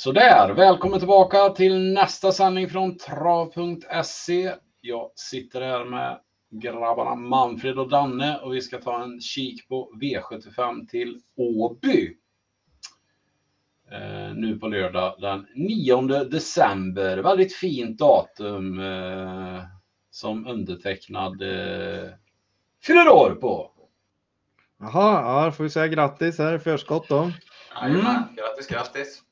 Sådär, välkommen tillbaka till nästa sändning från trav.se. Jag sitter här med grabbarna Manfred och Danne och vi ska ta en kik på V75 till Åby. Eh, nu på lördag den 9 december. Väldigt fint datum eh, som undertecknad eh, fyller år på. Jaha, ja, får vi säga grattis här i förskott då. Jajamän, mm. grattis, grattis.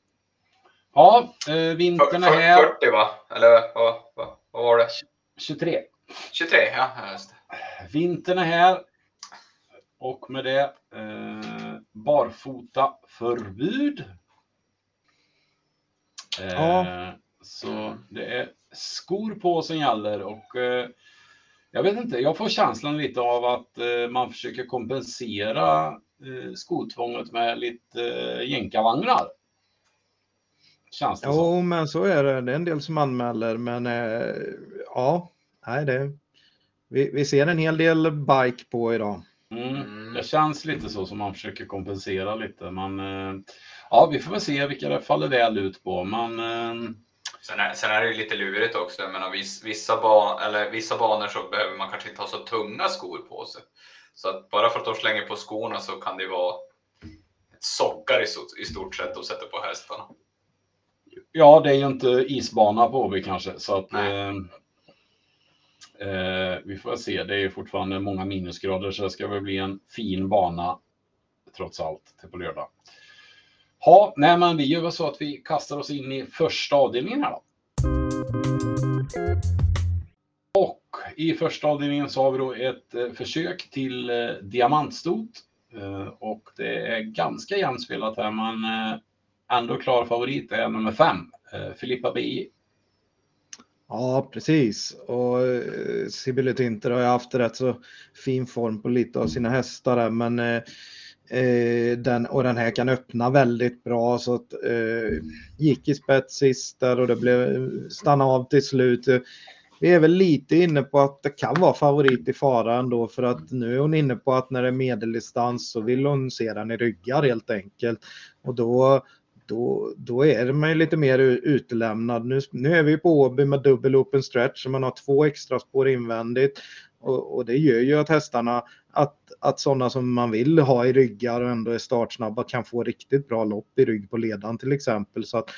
Ja, eh, vintern är här. 40 va? Eller vad, vad, vad var det? 23. 23, ja just det. Vintern är här. Och med det eh, barfota förbud. Eh, ja. Så det är skor på som gäller och eh, jag vet inte, jag får känslan lite av att eh, man försöker kompensera eh, skotvånget med lite eh, jänkarvagnar. Känns det jo, så. men så är det. Det är en del som anmäler, men eh, ja, nej, det, vi, vi ser en hel del bike på idag. Mm, mm. det känns lite så som man försöker kompensera lite. Man, eh, ja, vi får väl se vilka det faller väl ut på. Man, eh, Sen är, sen är det ju lite lurigt också. Jag menar, vissa, ban, eller, vissa banor så behöver man kanske inte ha så tunga skor på sig. Så att bara för att de slänger på skorna så kan det vara ett sockar i, i stort sett de sätter på hästarna. Ja, det är ju inte isbana på Åby kanske, så att eh, eh, vi får se. Det är ju fortfarande många minusgrader, så det ska väl bli en fin bana trots allt till på lördag. Ja, nej, men vi gör väl så att vi kastar oss in i första avdelningen här då. Och i första avdelningen så har vi då ett eh, försök till eh, diamantstot. Och det är ganska jämnspelat här, men ändå klar favorit är nummer fem, eh, Filippa BI. Ja, precis. Och eh, Sibylle Tinter har ju haft rätt så fin form på lite av sina hästar där, men eh, eh, den, och den här kan öppna väldigt bra så att eh, gick i spets sist där och det blev stanna av till slut. Vi är väl lite inne på att det kan vara favorit i fara ändå för att nu är hon inne på att när det är medeldistans så vill hon se den i ryggar helt enkelt. Och då då, då är man ju lite mer utelämnad. Nu, nu är vi på Åby med dubbel open stretch så man har två extra spår invändigt. Och, och, det gör ju att hästarna, att, att sådana som man vill ha i ryggar och ändå är startsnabba kan få riktigt bra lopp i rygg på ledan till exempel. Så att,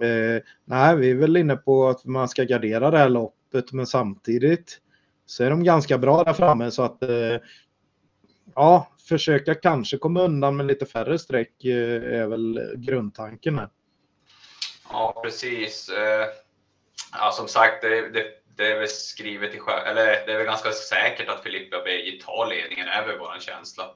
eh, nej, vi är väl inne på att man ska gardera det här loppet men samtidigt så är de ganska bra där framme så att eh, ja, försöka kanske komma undan med lite färre streck eh, är väl grundtanken här. Ja, precis. Eh, ja, som sagt, det, det, det är väl skrivet i eller det är väl ganska säkert att Filippa BJ tar ledningen, är väl vår känsla.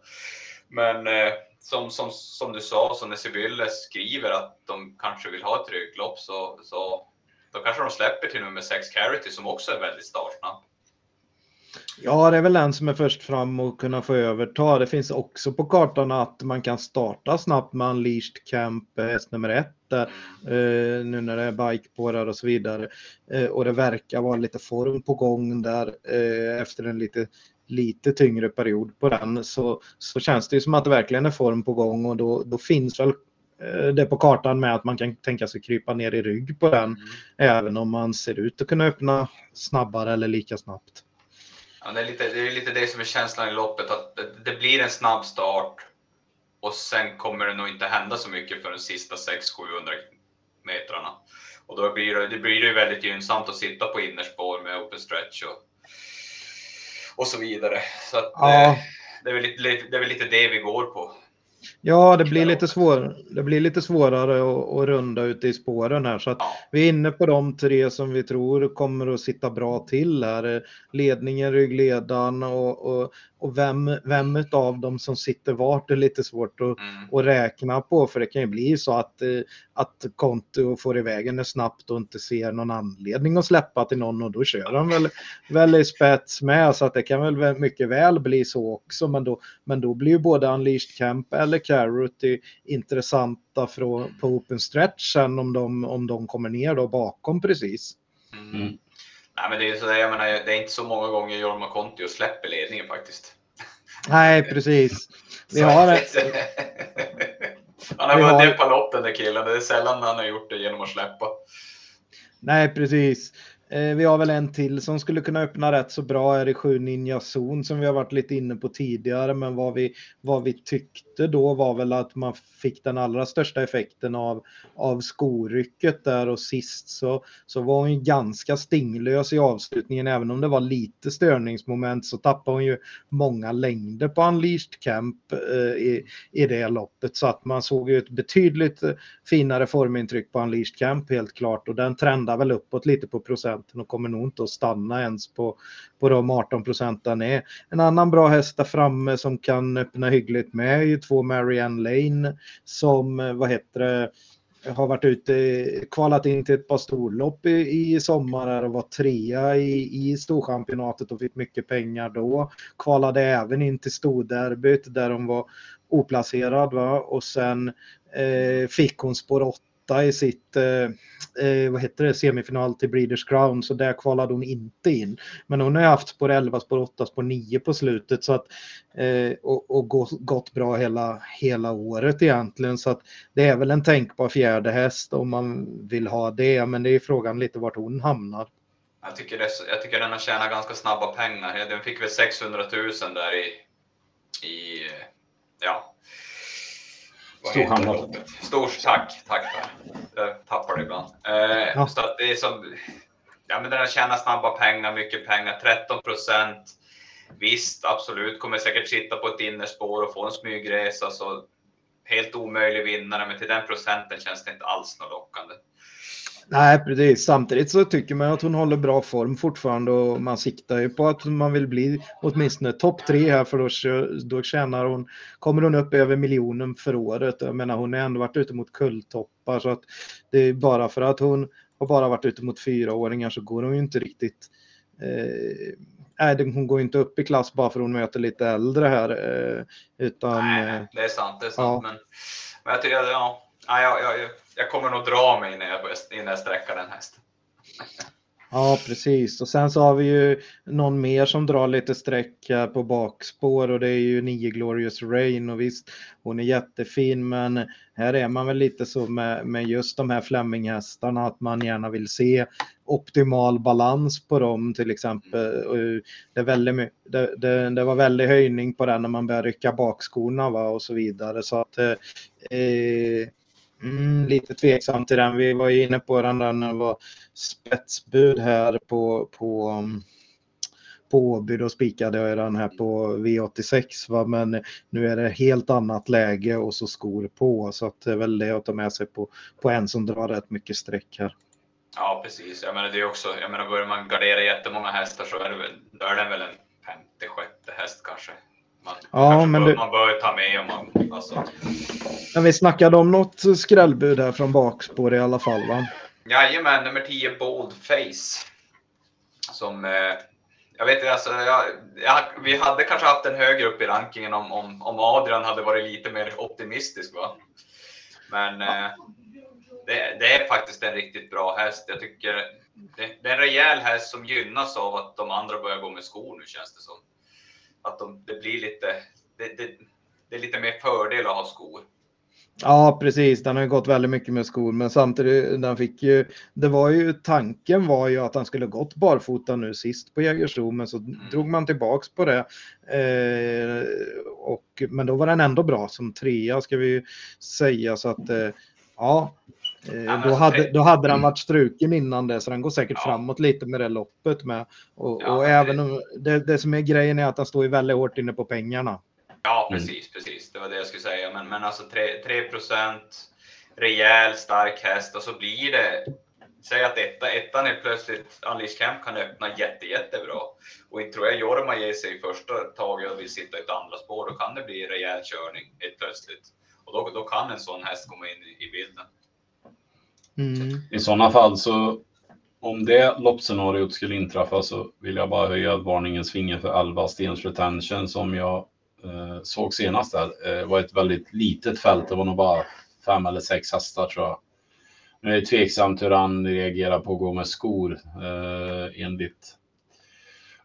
Men eh, som, som, som du sa, så när Sibylle skriver att de kanske vill ha ett rygglopp så, så då kanske de släpper till nummer 6 Carity som också är väldigt startsnabb. Ja, det är väl den som är först fram och kunna få överta. Det finns också på kartan att man kan starta snabbt med Unleashed Camp, eh, häst nummer ett där, eh, nu när det är bike på där och så vidare. Eh, och det verkar vara lite form på gång där eh, efter en lite, lite tyngre period på den så, så känns det ju som att det verkligen är form på gång och då, då finns väl eh, det på kartan med att man kan tänka sig krypa ner i rygg på den mm. även om man ser ut att kunna öppna snabbare eller lika snabbt. Ja, det, är lite, det är lite det som är känslan i loppet, att det, blir en snabb start och sen kommer det nog inte hända så mycket för de sista 600-700 metrarna. Och då blir det, det blir det väldigt gynnsamt att sitta på innerspår med open stretch och, och så vidare. Så att, ja. Eh, det, är väl lite, det är väl lite det vi går på. Ja, det blir lite, svår, det blir lite svårare att, att runda ute i spåren här. Så vi är inne på de tre som vi tror kommer att sitta bra till här. Ledningen, ryggledaren och, och, och vem, vem av dem som sitter vart är lite svårt att, mm. att räkna på. För det kan ju bli så att, eh, att Konto får iväg henne snabbt och inte ser någon anledning att släppa till någon och då kör han väl, väl i spets med. Så att det kan väl mycket väl bli så också. Men då, men då blir ju både Unleashed Camp eller Carrot intressanta från, på open stretch sen om de, om de kommer ner då bakom precis. Mm. Nej, men det är, så, jag menar, det är inte så många gånger Jorma Kontio släpper ledningen faktiskt. Nej, precis. Vi har, Han har Vi har- vunnit på lopp den där killen. Det är sällan han har gjort det genom att släppa. Nej, precis. Eh, vi har väl en till som skulle kunna öppna rätt så bra är i 7 Ninja Zon som vi har varit lite inne på tidigare. Men vad vi, vad vi tyckte då var väl att man fick den allra största effekten av, av skorycket där och sist så, så var hon ju ganska stinglös i avslutningen. Även om det var lite störningsmoment så tappade hon ju många längder på Unleashed Camp eh, i, i det loppet. Så att man såg ju ett betydligt eh, finare formintryck på Unleashed Camp helt klart och den trendar väl uppåt lite på procent procenten och kommer nog inte att stanna ens på, på de 18 procenten är. En annan bra häst där framme som kan öppna hyggligt med är ju två Marianne Lane som, eh, vad heter det, har varit ute, kvalat in till ett par storlopp i, i sommar här och var trea i, i storchampionatet och fick mycket pengar då. Kvalade även in till storderbyt där hon var oplacerad va? och sen eh, fick hon spår 8 i sitt eh, eh, vad heter det, semifinal till Breeders Crown så där kvalade hon inte in. Men hon har haft spår 11, spår 8, spår 9 på slutet så att, eh, och, och gått, gått bra hela, hela året egentligen så att det är väl en tänkbar fjärde häst om man vill ha det men det är frågan lite vart hon hamnar. Jag tycker, det, jag tycker den har tjänat ganska snabba pengar. Den fick väl 600 000 där i, i ja loppet? Stor, tack, tack. Jag tappar det ibland. Eh, Ja. Så att det är som, ja men den har tjänat snabba pengar, mycket pengar, 13 procent. Visst, absolut, kommer säkert sitta på ett innerspår och få en smygresa, så helt omöjlig vinnare, men till den procenten känns det inte alls något lockande. Nej, precis. Samtidigt så tycker man att hon håller bra form fortfarande och man siktar ju på att man vill bli åtminstone topp tre här för då, då tjänar hon, kommer hon upp över miljonen för året. Jag menar hon har ändå varit ute mot kulltoppar så att det är bara för att hon har bara varit ute mot fyraåringar så går hon ju inte riktigt eh, Nej, hon går inte upp i klass bara för hon möter lite äldre här. Eh, utan, Nej, eh, det är sant. Det är sant. ja. Men, men jag tycker att, ja, ja, jag, jag, jag kommer nog dra mig innan jag, börjar- innan jag sträcker den hästen. Ja, precis. Och sen så har vi ju någon mer som drar lite streck på bakspår och det är ju 9 Glorious Rain och visst, hon är jättefin men här är man väl lite så med, med just de här Fleminghästarna att man gärna vill se optimal balans på dem till exempel. Det, är väldigt, det, det, det var väldigt höjning på den när man började rycka bakskorna va, och så vidare så att eh, Mm, lite tveksam till den. Vi var ju inne på den där när det var spetsbud här på, på, mm, på Åby. Då spikade jag den här på V86. Va? Men nu är det helt annat läge och så skor på. Så att det är väl det att ta med sig på, på en som drar rätt mycket streck här. Ja, precis. Jag menar, det är också, jag menar, börjar man gardera jättemånga hästar så är, det väl, då är det väl en femte, sjätte häst kanske. Man, Ja, men bör, det- man bör ta med om man, alltså. Men vi snackade om något skrällbud här från bakspår i alla fall va? Jajamän, nummer 10 Bold Face. Som, eh, jag vet inte, alltså, jag, jag, vi hade kanske haft den högre upp i rankingen om, om, om Adrian hade varit lite mer optimistisk. Va? Men eh, det, det är faktiskt en riktigt bra häst. Jag tycker det, det är en rejäl häst som gynnas av att de andra börjar gå med skor nu känns det som. Att de, det blir lite, det, det, det är lite mer fördel att ha skor. Ja, precis. Den har ju gått väldigt mycket med skor, men samtidigt, den fick ju, det var ju, tanken var ju att han skulle gått barfota nu sist på Jägersro, men så drog man tillbaks på det. Eh, och, men då var den ändå bra som trea ska vi ju säga, så att eh, ja. Eh, men då, hade, då hade den varit struken innan det, så den går säkert Ja. framåt lite med det loppet med. Och, Ja, och även det- om, det, det som är grejen är att den står ju väldigt hårt inne på pengarna. Ja, Mm. precis, precis. Det var det jag skulle säga. Men, men alltså 3, 3 rejäl, stark häst och så blir det, säg att etta, ettan är plötsligt, Unleash Camp kan öppna jätte, jättebra. Och inte tror jag Jorma ger sig i första taget och vill sitta i ett andra spår, då kan det bli rejäl körning helt plötsligt. Och då, då kan en sån häst komma in i, i bilden. Mm. I sådana fall så om det loppscenariot skulle inträffa så vill jag bara höja varningens finger för 11 Stens Retention som jag eh, såg senast där. Eh, var ett väldigt litet fält. Det var nog bara fem eller sex hästar tror jag. Nu är det tveksamt hur han reagerar på att gå med skor. Eh, enligt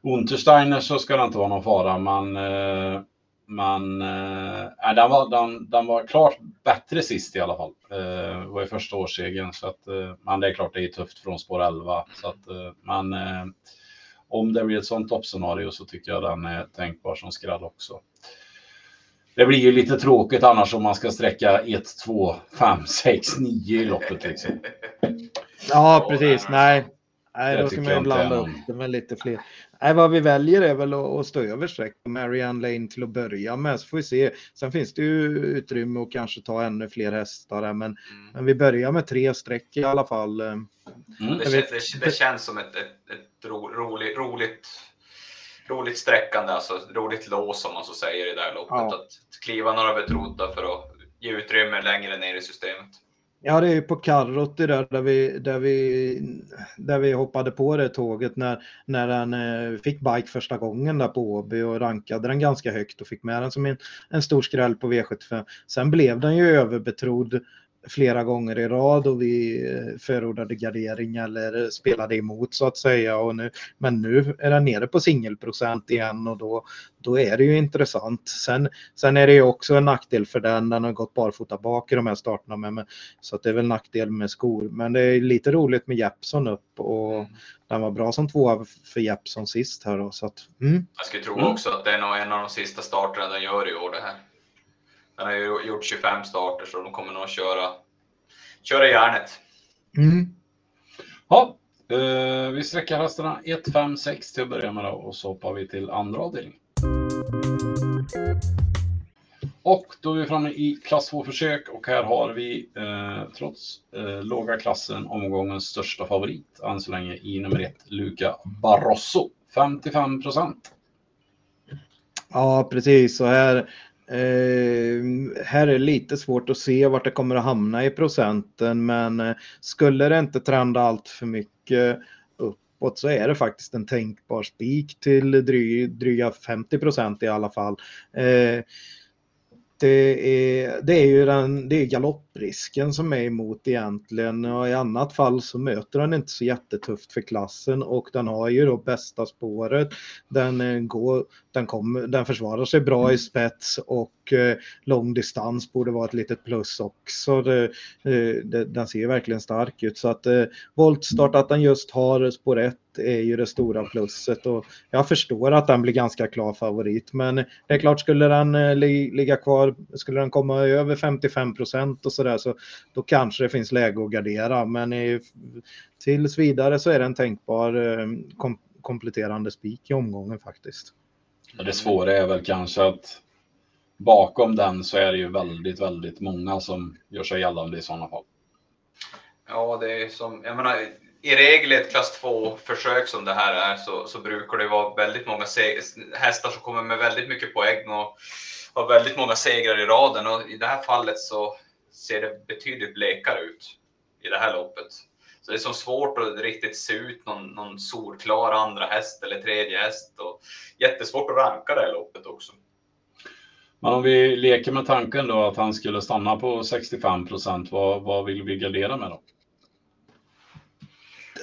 Untersteiner så ska det inte vara någon fara, men eh, men eh, den, var, den, den var klart bättre sist i alla fall. Eh, ju första årssegern. Så att, eh, men det är klart det är tufft från spår 11. Så att, eh, men eh, om det blir ett sånt toppscenario så tycker jag den är tänkbar som skräll också. Det blir ju lite tråkigt annars om man ska sträcka 1, 2, 5, 6, 9 i loppet. Liksom. Ja, precis. Nej, Nej, Det då ska man ju blanda upp det med lite fler. Nej, vad vi väljer är väl att, att stå över streck på Marianne Lane till att börja med, så får vi se. Sen finns det ju utrymme att kanske ta ännu fler hästar där, men, Mm. men vi börjar med tre streck i alla fall. Mm. Det, Jag kän, vet- det, det känns som ett, ett, ett ro, roligt, roligt, roligt sträckande, alltså ett roligt lås som man så säger i det här loppet. Ja. Att kliva några betrodda för att ge utrymme längre ner i systemet. Ja, det är ju på Karrot det där, där vi, där, vi, där vi hoppade på det tåget när, när den eh, fick bike första gången där på Åby och rankade den ganska högt och fick med den som en, en stor skräll på V75. Sen blev den ju överbetrodd flera gånger i rad och vi eh, förordade gardering eller spelade emot så att säga. Och nu, men nu är den nere på singelprocent igen och då, då är det ju intressant. Sen, sen är det ju också en nackdel för den, den har gått barfota bak i de här starterna med, så att det är väl nackdel med skor. Men det är lite roligt med Jeppson upp och den var bra som tvåa för Jeppson sist här då. Så att, mm. Jag skulle tro Mm. också att det är en av de sista starterna den gör i år det här. Den har ju gjort 25 starter så de kommer nog köra, köra järnet. Mm. Ja, eh, vi sträcker hästarna 1, 5, 6 till att börja med då, och så hoppar vi till andra avdelningen. Och då är vi framme i klass 2-försök och här har vi eh, trots eh, låga klassen omgångens största favorit än så länge i nummer 1, Luca Barroso. 55 procent. Ja, precis. Så här, Ehm, här är det lite svårt att se vart det kommer att hamna i procenten, men eh, skulle det inte trenda allt för mycket uppåt så är det faktiskt en tänkbar spik till dry, dryga 50 procent i alla fall. Eh, det är, det är ju den, det är risken som är emot egentligen. Och i annat fall så möter den inte så jättetufft för klassen. Och den har ju då bästa spåret. Den, eh, går, den, kommer, den försvarar sig bra i spets. Och eh, långdistans borde vara ett litet plus också. Det, eh, det, den ser ju verkligen stark ut. Så att eh, voltstart att den just har spår 1 är ju det stora plusset. Och jag förstår att den blir ganska klar favorit. Men det är klart skulle den eh, ligga kvar, skulle den komma över 55 procent och så sådär så då kanske det finns läge att gardera men i, tills vidare så är det en tänkbar eh, kom, kompletterande spik i omgången faktiskt. Det svåra är väl kanske att bakom den så är det ju väldigt, väldigt många som gör sig gällande i sådana fall. Ja, det är som, jag menar, i regel ett klass 2-försök som det här är så, så brukar det vara väldigt många hästar som kommer med väldigt mycket poäng och har väldigt många segrar i raden. Och I det här fallet så ser det betydligt blekare ut i det här loppet. Så det är så svårt att riktigt se ut någon, någon solklar andra häst eller tredje häst. Och jättesvårt att ranka det här loppet också. Men om vi leker med tanken då att han skulle stanna på 65 procent, vad, vad vill vi gardera med då?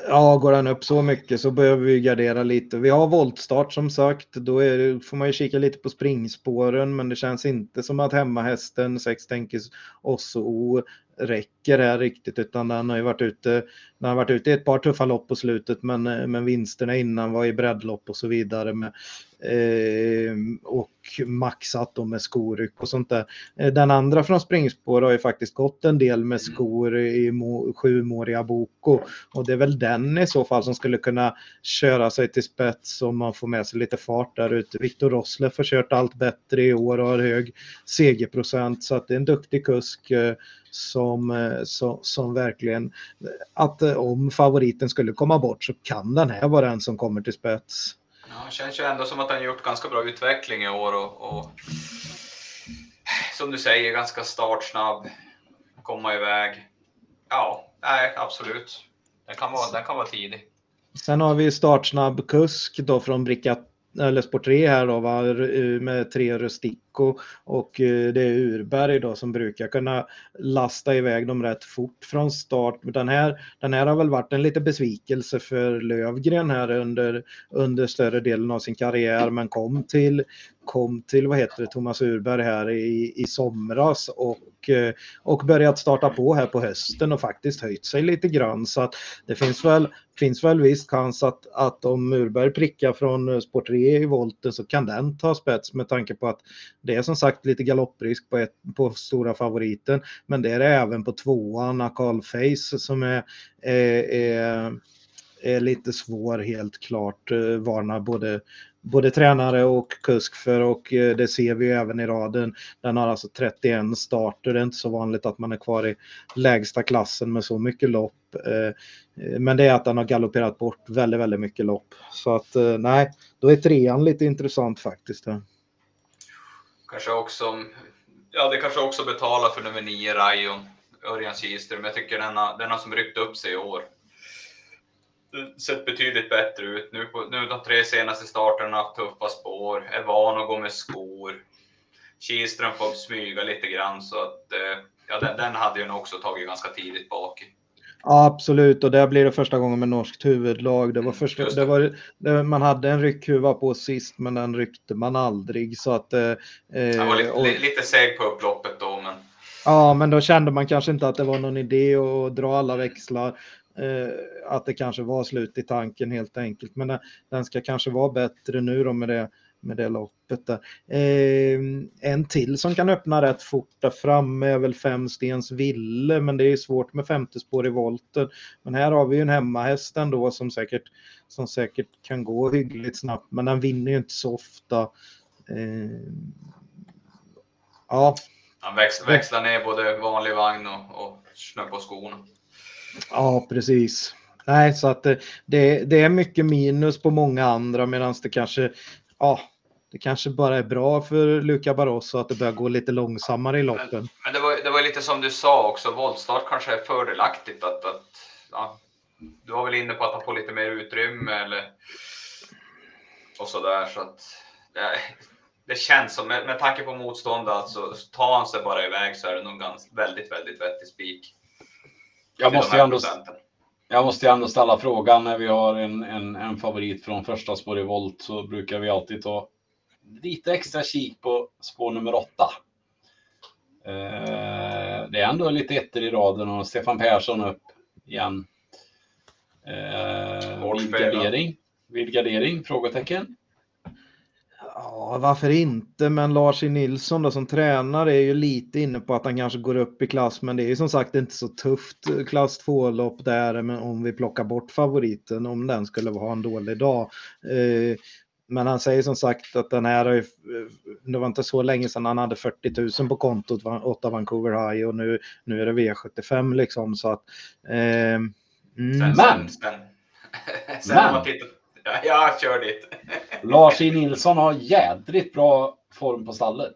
Ja, går han upp så mycket så behöver vi gardera lite. Vi har voltstart som sagt. Då är det, får man ju kika lite på springspåren, men det känns inte som att hemmahästen 6 tänker Oss och O räcker här riktigt, utan den har ju varit ute, den har varit ute i ett par tuffa lopp på slutet, men, eh, men vinsterna innan var i breddlopp och så vidare. Med, eh, och maxat då med skoryck och sånt där. Eh, den andra från springspår har ju faktiskt gått en del med skor i mo, sju Moria Boko och det är väl den i så fall som skulle kunna köra sig till spets om man får med sig lite fart där ute. Viktor Rosleff har kört allt bättre i år och har hög segerprocent så att det är en duktig kusk eh, som, eh, som, som verkligen att eh, om favoriten skulle komma bort så kan den här vara den som kommer till spets. Ja, det känns ju ändå som att han gjort ganska bra utveckling i år och, och som du säger, ganska startsnabb, komma iväg. Ja, nej, absolut. Den kan vara, den kan vara tidig. Sen har vi startsnabb kusk då från bricka eller spår 3 här då va, med tre Rustico och eh, det är Urberg då som brukar kunna lasta iväg dem rätt fort från start. Den här, den här har väl varit en lite besvikelse för Lövgren här under, under större delen av sin karriär men kom till, kom till vad heter det, Thomas Urberg här i, i somras och, eh, och börjat starta på här på hösten och faktiskt höjt sig lite grann. Så att det finns väl, finns väl viss chans att, att om Urberg prickar från spår 3 i volten så kan den ta spets med tanke på att det är som sagt lite galopprisk på, ett, på stora favoriten. Men det är det även på tvåan, Akal Face som är, är, är är lite svår helt klart. Eh, Varnar både, både tränare och kusk för och eh, det ser vi även i raden. Den har alltså 31 starter. Det är inte så vanligt att man är kvar i lägsta klassen med så mycket lopp. Eh, men det är att den har galopperat bort väldigt, väldigt mycket lopp. Så att nej, då är trean lite intressant faktiskt. Kanske också, ja det kanske också betalar för nummer 9 Rayon, Örjan Kihlström. Jag tycker den har, den har som ryckt upp sig i år sett betydligt bättre ut. Nu, på, nu de tre senaste starterna, tuffa spår, är van att gå med skor. Kihlström får smyga lite grann så att eh, ja, den, den hade jag nog också tagit ganska tidigt bak. Absolut, och där blir det första gången med norskt huvudlag. Det var mm, första, det. det var, det, man hade en ryckhuva på sist, men den ryckte man aldrig. Så att, eh, Han var lite, och, lite seg på upploppet då, men... Ja, men då kände man kanske inte att det var någon idé att dra alla växlar. Eh, att det kanske var slut i tanken helt enkelt. Men den, den ska kanske vara bättre nu då med det, med det loppet. Där. Eh, en till som kan öppna rätt fort där framme är väl Femstens Ville, men det är svårt med femte spår i volten. Men här har vi ju en hemmahäst ändå som säkert, som säkert kan gå hyggligt snabbt, men den vinner ju inte så ofta. Eh, ja. Han växlar ner både vanlig vagn och, och snö på skorna. Ja, precis. Nej, så att det, det, det är mycket minus på många andra medan det kanske, ja, det kanske bara är bra för Luca Barroso att det börjar gå lite långsammare i loppen. Men, men det, var, det var lite som du sa också, voltstart kanske är fördelaktigt att, att ja, du var väl inne på att han får lite mer utrymme eller och sådär så att det, det känns som, med, med tanke på motstånd alltså, tar han sig bara iväg så är det nog ganska, väldigt, väldigt vettig spik. Jag måste, ändå, jag måste ändå ställa frågan när vi har en, en, en favorit från första spår i volt så brukar vi alltid ta lite extra kik på spår nummer åtta. Eh, det är ändå lite ettor i raden och Stefan Persson upp igen. Eh, vid gardering? Vid gardering? Frågetecken? Ja, varför inte? Men Lars E. Nilsson då, som tränare är ju lite inne på att han kanske går upp i klass, men det är ju som sagt inte så tufft klass 2-lopp där men om vi plockar bort favoriten, om den skulle ha en dålig dag. Eh, men han säger som sagt att den här, det var inte så länge sedan han hade 40 000 på kontot, 8 Vancouver High och nu, nu är det V75 liksom så att. Eh, mm. Sen, sen, sen, sen men. man tittar Ja, jag kör dit. Lars E. Nilsson har jädrigt bra form på stallet.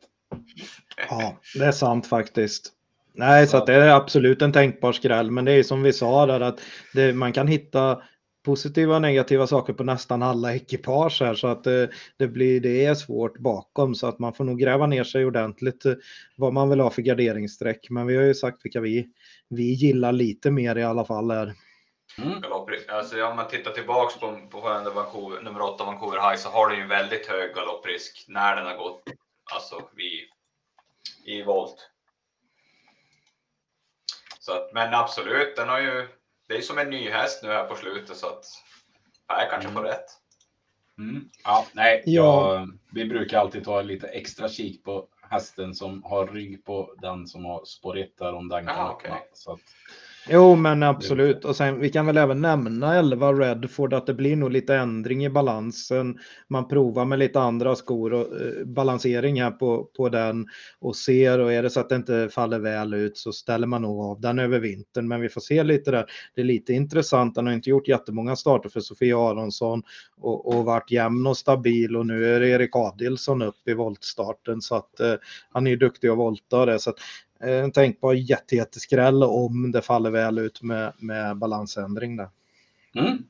Ja, det är sant faktiskt. Nej, så att det är absolut en tänkbar skräll, men det är som vi sa där att det, man kan hitta positiva och negativa saker på nästan alla ekipage här så att det, det, blir, det är svårt bakom så att man får nog gräva ner sig ordentligt eh, vad man vill ha för garderingssträck. Men vi har ju sagt vilka vi, vi gillar lite mer i alla fall. Här. Mm. Alltså, om man tittar tillbaks på, på Vancouver, nummer 8 Vancouver High så har den ju väldigt hög galopprisk när den har gått alltså, vid, i volt. Så att, men absolut, den har ju, det är som en ny häst nu här på slutet så att jag kanske får mm. rätt. Mm. Ja, nej, ja. Jag, vi brukar alltid ta lite extra kik på hästen som har rygg på den som har spår 1 där om den kan öppna. Okay. Så att, Jo, men absolut. Och sen, vi kan väl även nämna 11 Redford att det blir nog lite ändring i balansen. Man provar med lite andra skor och eh, balansering här på, på den och ser och är det så att det inte faller väl ut så ställer man nog av den över vintern. Men vi får se lite där. Det är lite intressant. Han har inte gjort jättemånga starter för Sofia Aronsson och, och varit jämn och stabil och nu är det Erik Adilsson upp i voltstarten så att eh, han är ju duktig att volta och det. Så att, Eh, en tänkbar jättejätteskräll om det faller väl ut med, med balansändring där. Mm.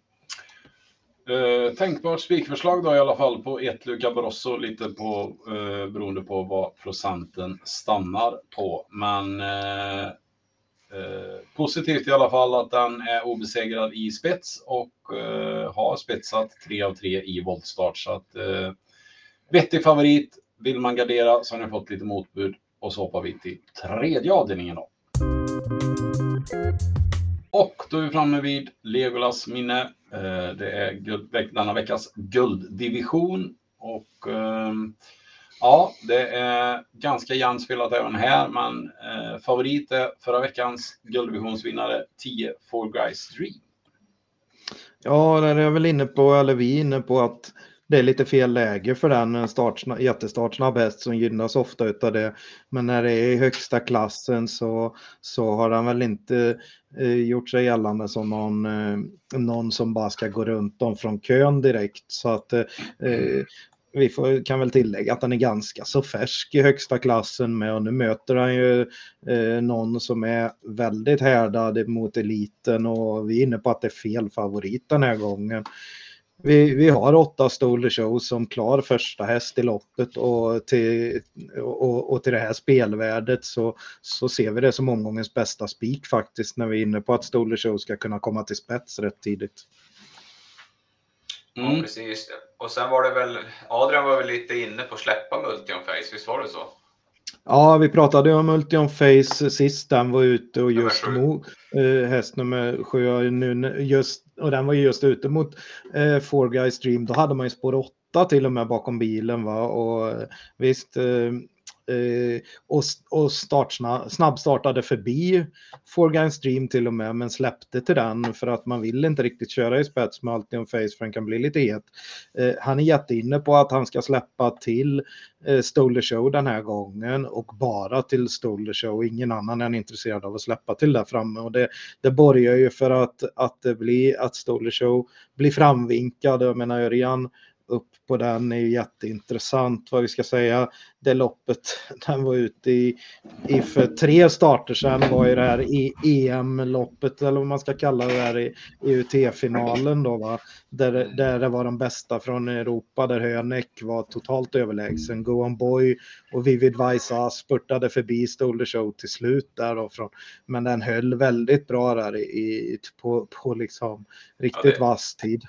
Eh, tänkbart spikförslag då i alla fall på ett Luca Brosso lite på eh, beroende på vad procenten stannar på. Men eh, eh, positivt i alla fall att den är obesegrad i spets och eh, har spetsat 3 av 3 i voltstart. Så att eh, vettig favorit vill man gardera så har ni fått lite motbud och så hoppar vi till tredje avdelningen då. Och då är vi framme vid Legolas minne. Eh, det är guld, denna veckas gulddivision och ehm, ja, det är ganska jämnt spelat även här, men eh, favorit är förra veckans gulddivisionsvinnare 10 Four Guys Dream. Ja, där är jag väl inne på, eller vi är inne på att det är lite fel läge för den startsnabb, jättestartsnabb häst som gynnas ofta utav det. Men när det är i högsta klassen så, så har han väl inte eh, gjort sig gällande som någon, eh, någon som bara ska gå runt dem från kön direkt. Så att eh, eh, vi får, kan väl tillägga att han är ganska så färsk i högsta klassen med och nu möter han ju eh, någon som är väldigt härdad mot eliten och vi är inne på att det är fel favorit den här gången. Vi, vi har åtta Stoler Show som klar första häst i loppet och till, och, och till det här spelvärdet så, så ser vi det som omgångens bästa spik faktiskt när vi är inne på att Stoler Show ska kunna komma till spets rätt tidigt. Mm. Ja, precis. Och sen var det väl, Adrian var väl lite inne på att släppa Multion Face, visst var det så? Ja, vi pratade om Multion Face sist den var ute och just mot eh, häst nummer sju. Nu, just, och den var ju just ute mot eh, Four Guys Dream. Då hade man ju spår 8 till och med bakom bilen. Va? Och eh, visst, Eh, Eh, och, och snabbstartade förbi Forgine Stream till och med, men släppte till den för att man vill inte riktigt köra i spets med Ultium Face för den kan bli lite het. Eh, han är jätteinne på att han ska släppa till eh, Show den här gången och bara till Stoler Show. Ingen annan är intresserad av att släppa till där framme och det, det borgar ju för att, att det blir att Stoler Show blir framvinkad. Jag menar Örjan upp på den är jätteintressant vad vi ska säga. Det loppet den var ute i, i för tre starter sedan var ju det här EM-loppet eller vad man ska kalla det här i UT-finalen då va. Där, där det var de bästa från Europa där Hönek var totalt överlägsen. Go on Boy och Vivid Vaisa spurtade förbi Stolder Show till slut där då från. Men den höll väldigt bra där i, på, på liksom riktigt ja, vass tid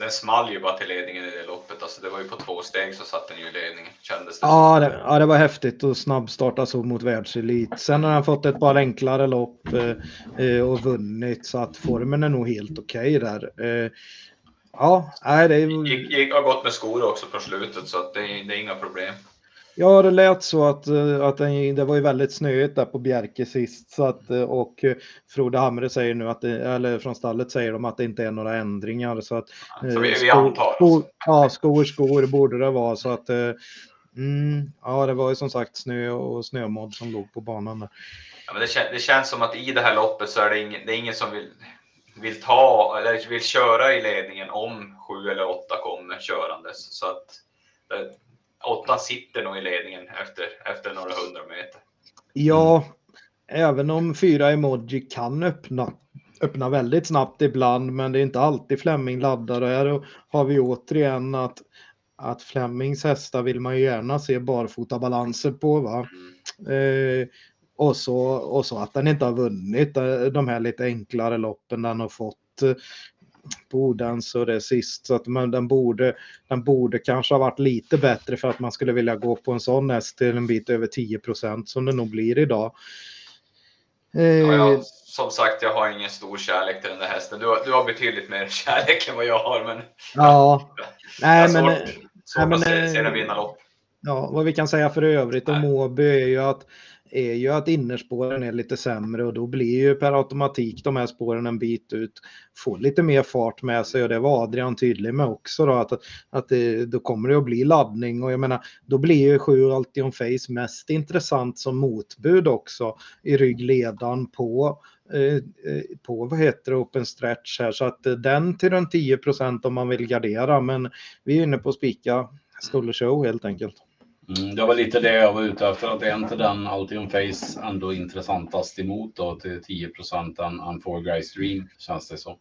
den small ju bara till ledningen i det loppet. Alltså det var ju på två steg så satt den ju i ledningen. Kändes det ja, det, ja, det var häftigt att snabbstarta så mot världselit. Sen har han fått ett par enklare lopp eh, eh och vunnit så att formen är nog helt okej okay där. Eh, ja, nej, det är... gick, gick, har gått med skor också på slutet så att det, det är inga problem. Ja, det lät så att, eh, att den, det var ju väldigt snöigt där på Bjerke sist. Så att, eh, och eh, Frode Hamre säger nu att, det, eller från stallet säger de att det inte är några ändringar. Så att, så vi, vi antar. Skor, ja, skor, skor borde det vara. Så att, mm, ja, det var ju som sagt snö och snömodd som låg på banan. Där. Ja, men det, det, känns som att i det här loppet så är det ingen, det är ingen som vill, vill ta eller vill köra i ledningen om sju eller åtta kommer körandes. Så att åttan sitter nog i ledningen efter, efter några hundra meter. Ja, även om fyra emoji kan öppna, öppna väldigt snabbt ibland, men det är inte alltid Fleming laddar. Och här har vi återigen att, att Flemings hästar vill man ju gärna se barfotabalanser på. Va? Mm. Eh, och, så, och så att den inte har vunnit eh, de här lite enklare loppen den har fått Bodens och det sist. Så att man, den, borde, den borde kanske ha varit lite bättre för att man skulle vilja gå på en sån häst till en bit över 10 procent som det nog blir idag. Eh, ja, jag, som sagt, jag har ingen stor kärlek till den där hästen. Du har, du har betydligt mer kärlek än vad jag har. Men, ja, nej, men, svårt, svårt nej, att se, se den vinna lopp. Ja, vad vi kan säga för övrigt om Åby är ju att är ju att innerspåren är lite sämre och då blir ju per automatik de här spåren en bit ut, får lite mer fart med sig och det var Adrian tydlig med också då att, att det, då kommer det att bli laddning och jag menar då blir ju 7 Altion Face mest intressant som motbud också i ryggledan på eh, eh, på vad heter det, open stretch här så att eh, den till runt 10% om man vill gardera men vi är inne på att spika Stolle Show helt enkelt. Mm, det var lite det jag var ute efter, att är inte den Altium Face ändå intressantast emot då till 10 procent än, än Four Guys Dream, känns det så.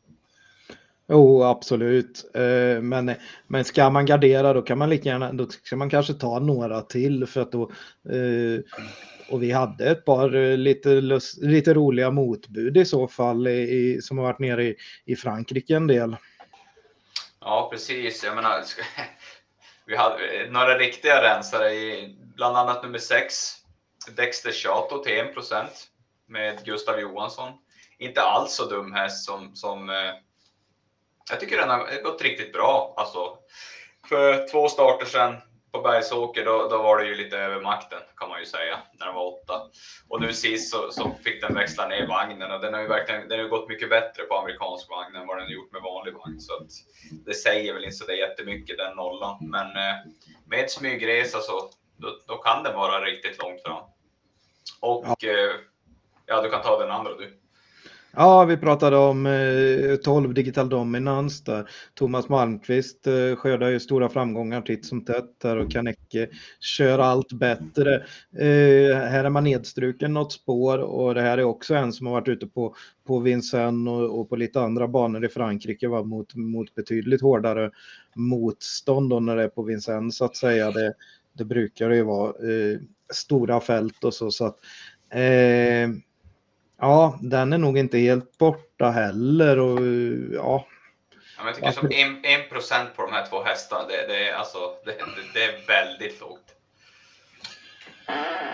Jo, absolut. Eh, men, men ska man gardera då kan man lika gärna, då ska man kanske ta några till för att då eh, och vi hade ett par eh, lite, lite roliga motbud i så fall i, som har varit nere i, i Frankrike en del. Ja, precis. Jag menar, vi hade eh, några riktiga rensare i bland annat nummer 6. Dexter Chato till 1% med Gustav Johansson. Inte alls så dum häst som, som eh, jag tycker den har gått riktigt bra. Alltså, för två starter sedan på Bergsåker, då, då var det ju lite över makten kan man ju säga, när den var åtta. Och nu sist så, så fick den växla ner vagnen och den har ju verkligen den har gått mycket bättre på amerikansk vagn än vad den gjort med vanlig vagn. Så att det säger väl inte så det jättemycket den nollan. Men eh, med smygresa så då, då, kan den vara riktigt långt fram. Och ja. Eh, ja, du kan ta den andra du. Ja, vi pratade om eh, 12 Digital Dominance där. Thomas Malmqvist eh, skördar ju stora framgångar titt som tätt där och Kanecke kör allt bättre. Eh, här är man nedstruken något spår och det här är också en som har varit ute på, på Vincennes och, och på lite andra banor i Frankrike va, mot, mot betydligt hårdare motstånd då när det är på Vincennes så att säga. Det, det brukar ju vara eh, stora fält och så. så att, eh, Ja, den är nog inte helt borta heller. Och, ja. Ja, jag tycker som en, en procent på de här två hästarna, det, det, är, alltså, det, det är väldigt lågt.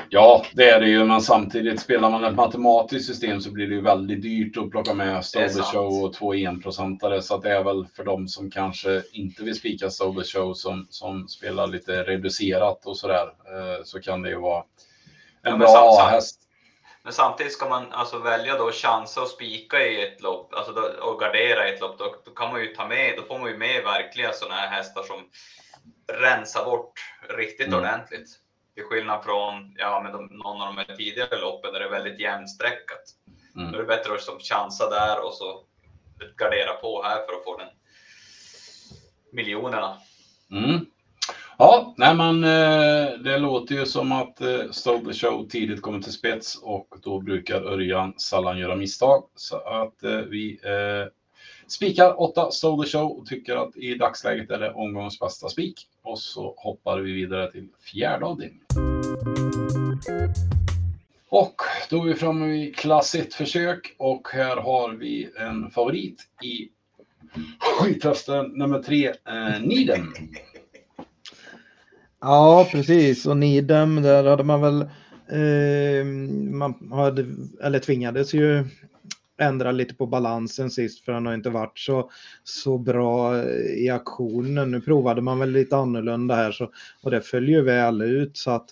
Ja, det är det ju, men samtidigt spelar man ett matematiskt system så blir det ju väldigt dyrt att plocka med Stover Show och två enprocentare. Så det är väl för de som kanske inte vill spika Stover Show som, som spelar lite reducerat och sådär, eh, så kan det ju vara en ja, bra A-häst. Men samtidigt ska man alltså välja då chansa och spika i ett lopp, alltså då, och gardera i ett lopp, då, då, kan man ju ta med, då får man ju med verkliga sådana här hästar som rensar bort riktigt mm. ordentligt. Till skillnad från ja, men de, någon av de här tidigare loppen där det är väldigt jämnsträckat. Mm. Då är det bättre att som chansa där och så gardera på här för att få den miljonerna. Mm. Ja, nej men eh, det låter ju som att eh, Show tidigt kommer till spets och då brukar Örjan sällan göra misstag. Så att eh, vi eh, spikar 8 Stole Show och tycker att i dagsläget är det omgångens bästa spik. Och så hoppar vi vidare till fjärde avdelningen. Och då är vi framme vid klass 1-försök och här har vi en favorit i skithästen nummer 3, eh, Niden. Ja, precis. Och Nidem, där hade man väl, eh, man hade, eller tvingades ju ändra lite på balansen sist för han har inte varit så, så bra i aktionen. Nu provade man väl lite annorlunda här så, och det följer väl ut så att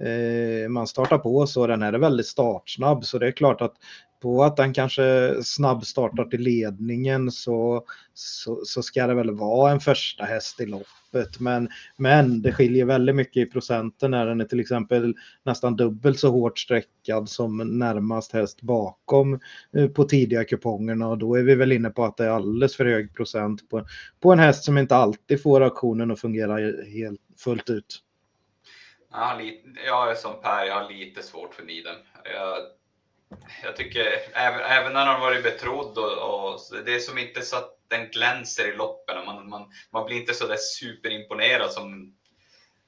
eh, man startar på så den här är väldigt startsnabb så det är klart att på att den kanske snabbstartar till ledningen så, så, så, ska det väl vara en första häst i loppet. Men, men det skiljer väldigt mycket i procenten när den är till exempel nästan dubbelt så hårt sträckad som närmast häst bakom eh, på tidiga kupongerna och då är vi väl inne på att det är alldeles för hög procent på, på en häst som inte alltid får auktionen att fungera helt fullt ut. Jag är som Per, jag har lite svårt för Niden. Jag jag tycker även, även när han varit betrodd och, och, det är som inte så att den glänser i loppen. Man, man, man blir inte så där superimponerad som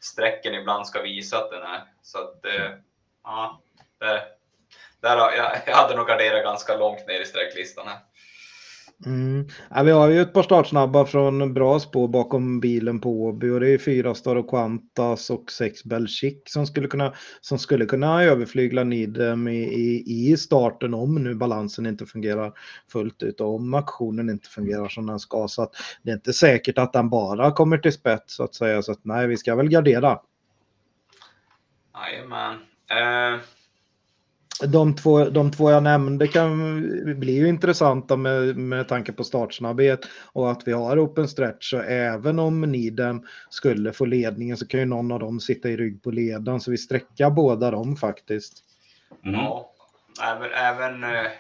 strecken ibland ska visa att den är. Så att, eh, ja, där, där, jag, jag hade nog garderat ganska långt ner i sträcklistan här. Mm. Ja, vi har ju ett par startsnabba från bra spår bakom bilen på Åby och det är fyra Star och Quantas och sex Belchic som skulle kunna, som skulle kunna överflygla Nidem i, i, i, starten om nu balansen inte fungerar fullt ut och om aktionen inte fungerar som den ska. Så att det är inte säkert att den bara kommer till spets så att säga. Så att nej, vi ska väl gardera. Jajamän. Uh de två, de två jag nämnde kan bli ju intressanta med, med tanke på startsnabbhet och att vi har open stretch. Så även om Nidem skulle få ledningen så kan ju någon av dem sitta i rygg på ledan så vi sträcker båda dem faktiskt. Mm. Ja, även, även eh,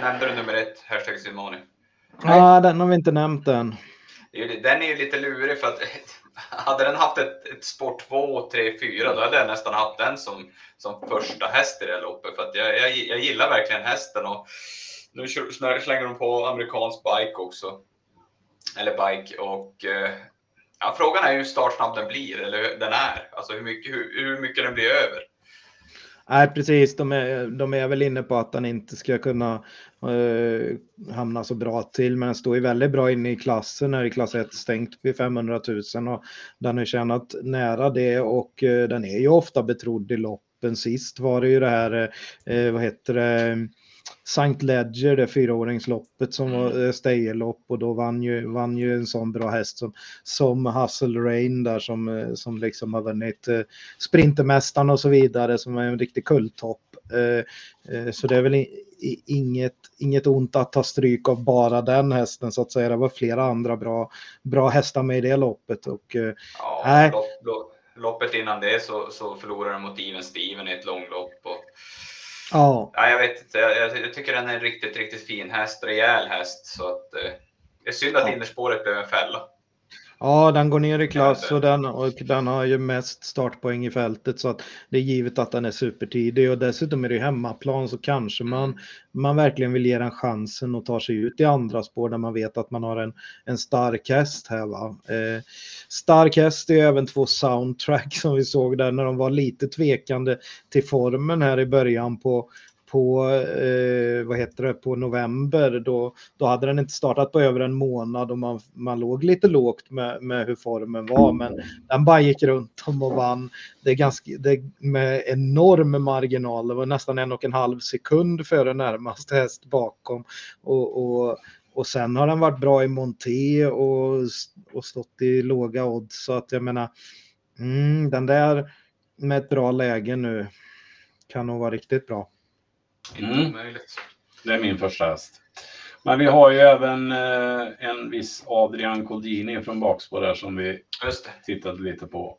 nämnde du nummer ett, hashtag Simoni? Nej, ah, den har vi inte nämnt än. Den är ju lite lurig för att hade den haft ett, ett spår 2, 3, 4 då hade jag nästan haft den som, som första häst i det här loppet. För att jag, jag, jag gillar verkligen hästen och nu slänger de på amerikansk bike också. Eller bike och eh, ja, frågan är hur startsnabb den blir eller den är. Alltså hur mycket, hur, hur mycket den blir över. Nej, precis. De är, de är väl inne på att han inte ska kunna eh, hamna så bra till, men han står ju väldigt bra inne i klassen, är i klass 1 stängt vid 500 000 och den har tjänat nära det och eh, den är ju ofta betrodd i loppen. Sist var det ju det här, eh, eh vad heter det, St. Ledger, det fyraåringsloppet som var mm. Stayerlopp och då vann ju, vann ju en sån bra häst som, som Hustle Rain där som, eh, som liksom har vunnit eh, Sprintermästaren och så vidare som är en riktig kulltopp. Eh, så det är väl inget, inget ont att ta stryk av bara den hästen så att säga. Det var flera andra bra, bra hästar med i det loppet. Och, ja, lopp, lopp, loppet innan det så, så förlorade de mot Even Steven i ett långlopp. Ja. ja jag vet inte. Jag, jag, tycker den är en riktigt, riktigt fin häst. Rejäl häst. Så att, eh, det är synd att ja. innerspåret blev en fälla. Ja, den går ner i klass och den, och den har ju mest startpoäng i fältet så att det är givet att den är supertidig och dessutom är det hemmaplan så kanske man, mm. man verkligen vill ge den chansen och ta sig ut i andra spår där man vet att man har en, en stark häst här. Va? Eh, stark häst är även två soundtrack som vi såg där när de var lite tvekande till formen här i början på på, eh, vad heter det, på november då, då hade den inte startat på över en månad och man, man låg lite lågt med, med hur formen var men den bara gick runt om och vann det är ganska, det, med enorm marginal. Det var nästan en och en halv sekund före närmaste häst bakom och, och och sen har den varit bra i monté och, och stått i låga odds. Så att jag menar, mm, den där med ett bra läge nu kan nog vara riktigt bra. Mm. Det är min första häst. Men vi har ju även eh, en viss Adrian Coldini från bakspår där som vi tittade lite på.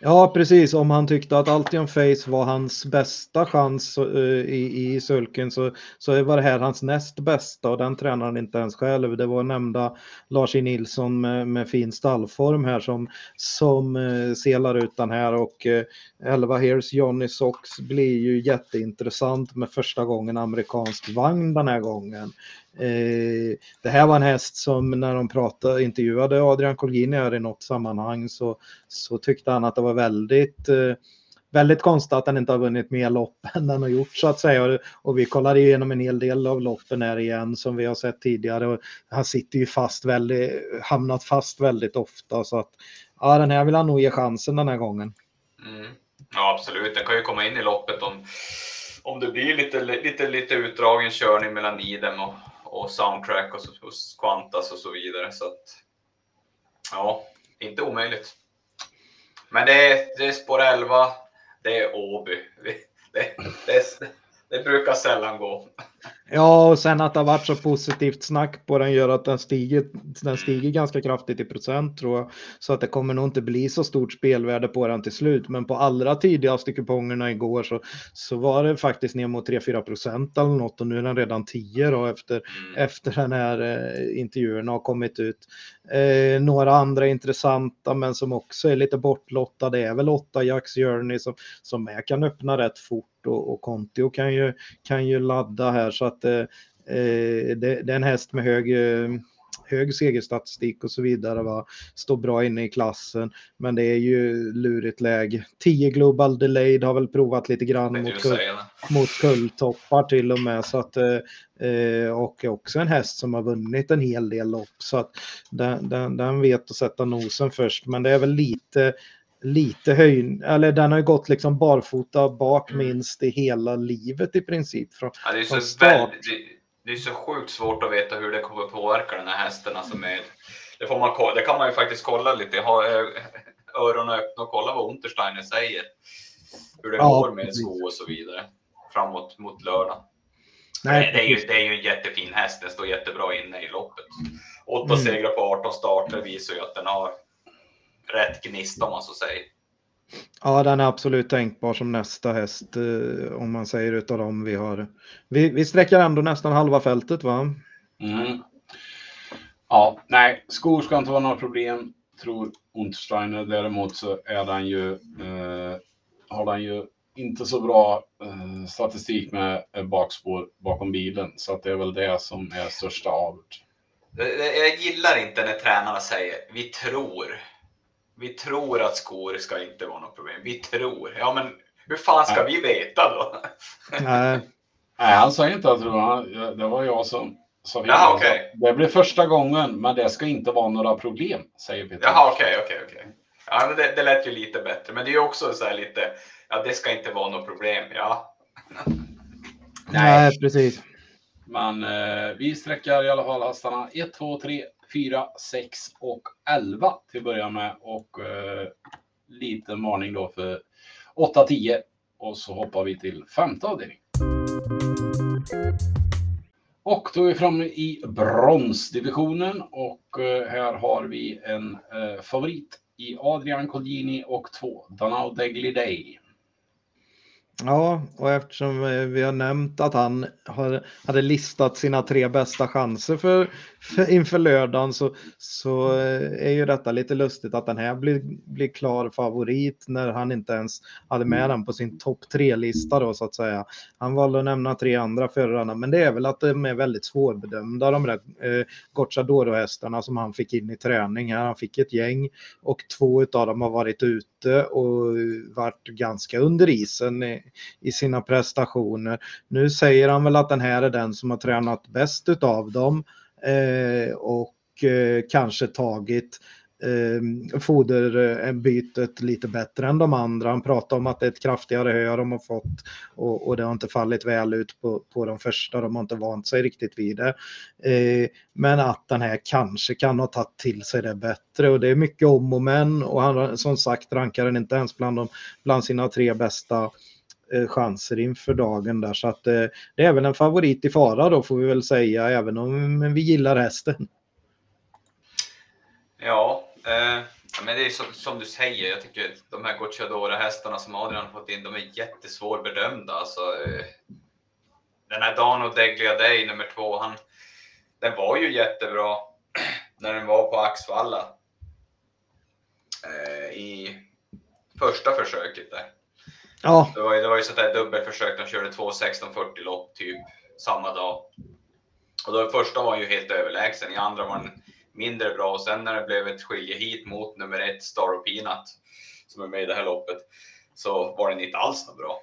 Ja, precis. Om han tyckte att Altion Face var hans bästa chans uh, i, i sulken så, så var det här hans näst bästa och den tränar han inte ens själv. Det var nämnda Lars E. Nilsson med, med fin stallform här som, som uh, selar ut den här och eh, uh, 11 Hears Johnny Sox blir ju jätteintressant med första gången amerikansk vagn den här gången. Eh, det här var en häst som när de pratade, intervjuade Adrian Colgjini här i något sammanhang så, så tyckte han att det var väldigt eh, väldigt konstigt att han inte har vunnit mer lopp än han har gjort så att säga. Och vi kollade igenom en hel del av loppen här igen som vi har sett tidigare. Och han sitter ju fast väldigt, hamnat fast väldigt ofta så att ja, den här vill han nog ge chansen den här gången. Mm. Ja, absolut. Den kan ju komma in i loppet om, om det blir lite, lite, lite utdragen körning mellan Idem och, och soundtrack och, och Qantas och så vidare. Så att, ja, inte omöjligt. Men det är, det är spår 11, det är Åby. Det, det, det, brukar sällan gå. Ja, och sen att det har varit så positivt snack på den gör att den stiger, den stiger ganska kraftigt i procent tror jag. Så att det kommer nog inte bli så stort spelvärde på den till slut. Men på allra tidigaste kupongerna igår så, så var det faktiskt ner mot 3-4 procent eller något och nu är den redan 10 då efter, mm. efter den här eh, intervjuerna har kommit ut. Eh, några andra intressanta men som också är lite bortlottade är väl 8 Jacks Journey som, som är, kan öppna rätt fort och, och Contio kan ju, kan ju ladda här så att eh, eh, det, är en häst med hög eh, hög segerstatistik och så vidare. Va? Står bra inne i klassen. Men det är ju lurigt läge. 10 Global Delayed har väl provat lite grann mot, kull, mot kulltoppar till och med. Så att, och också en häst som har vunnit en hel del lopp. Så att den, den, den vet att sätta nosen först. Men det är väl lite lite höjning, eller den har ju gått liksom barfota bak mm. minst i hela livet i princip. Från, ja, det, är så start. det, det, är så sjukt svårt att veta hur det kommer påverka den här hästen. Alltså med, det, får man, det kan man ju faktiskt kolla lite, ha eh, öronen öppna och kolla vad Untersteiner säger. Hur det ja, går med sko och så vidare framåt mot lördag. Nej, det, är ju, det är ju en jättefin häst, den står jättebra inne i loppet. Åtta mm. segrar på 18 starter visar ju att den har rätt gnista om man så säger. Ja, den är absolut tänkbar som nästa häst eh, om man säger utav dem vi har. Vi, vi sträcker ändå nästan halva fältet va? Mm. Ja, nej, skor ska inte vara några problem tror Untersteiner. Däremot så är den ju, eh, har den ju inte så bra eh, statistik med bakspår bakom bilen. Så att det är väl det som är största avert. Jag gillar inte när tränarna säger vi tror vi tror att skor ska inte vara något problem. Vi tror. Ja, men hur fan ska vi veta då? Nej, Nej, han sa inte att det var, det var jag som sa det. Jaha, okej. Det blir första gången, men det ska inte vara några problem, säger Peter. Jaha, okej, okej, okej. Ja, men det, det lät ju lite bättre, men det är ju också så här lite, ja det ska inte vara något problem, ja. nej, precis. Men eh, vi sträckar i alla fall hästarna 1, 2, 3, 4, 6 och 11 till att börja med. Och eh, liten varning då för 8, 10. Och så hoppar vi till femte avdelning. Och då är vi framme i bronsdivisionen och eh, här har vi en eh, favorit i Adrian Colgjini och två Danao Degliday. Ja, och eftersom eh, vi har nämnt att han har, hade listat sina tre bästa chanser för, för inför lördagen så, så eh, är ju detta lite lustigt att den här blir, blir klar favorit när han inte ens hade med den på sin topp tre-lista då så att säga. Han valde att nämna tre andra förarna, men det är väl att de är väldigt svårbedömda de där eh, Gocciadoro-hästarna som han fick in i träning här. Han fick ett gäng och två av dem har varit ute och varit ganska under isen i, sina prestationer. Nu säger han väl att den här är den som har tränat bäst utav dem eh, och eh, kanske tagit eh, foderbytet lite bättre än de andra. Han pratar om att det är ett kraftigare hö de har fått och, och det har inte fallit väl ut på, på de första. De har inte vant sig riktigt vid det. Eh, men att den här kanske kan ha tagit till sig det bättre och det är mycket om och men och han som sagt rankar den inte ens bland, de, bland sina tre bästa eh, Eh, chanser inför dagen där så att eh, det är väl en favorit i fara då får vi väl säga även om vi gillar hästen. Ja, eh, men det är som, som, du säger, jag tycker de här Gocciadora-hästarna som Adrian har fått in, de är jättesvårbedömda. Alltså, eh, den här Dano Deglia Day nummer två, han, den var ju jättebra när den var på Axvalla eh, i första försöket där. Ja. Det var, ju- det var ju sånt där dubbelförsök, de körde två 1640-lopp typ samma dag. Och då första var ju helt överlägsen, i andra var den mindre bra och sen när det blev ett skiljehit mot nummer ett Star of Peanut som är med i det här loppet så var den inte alls något bra.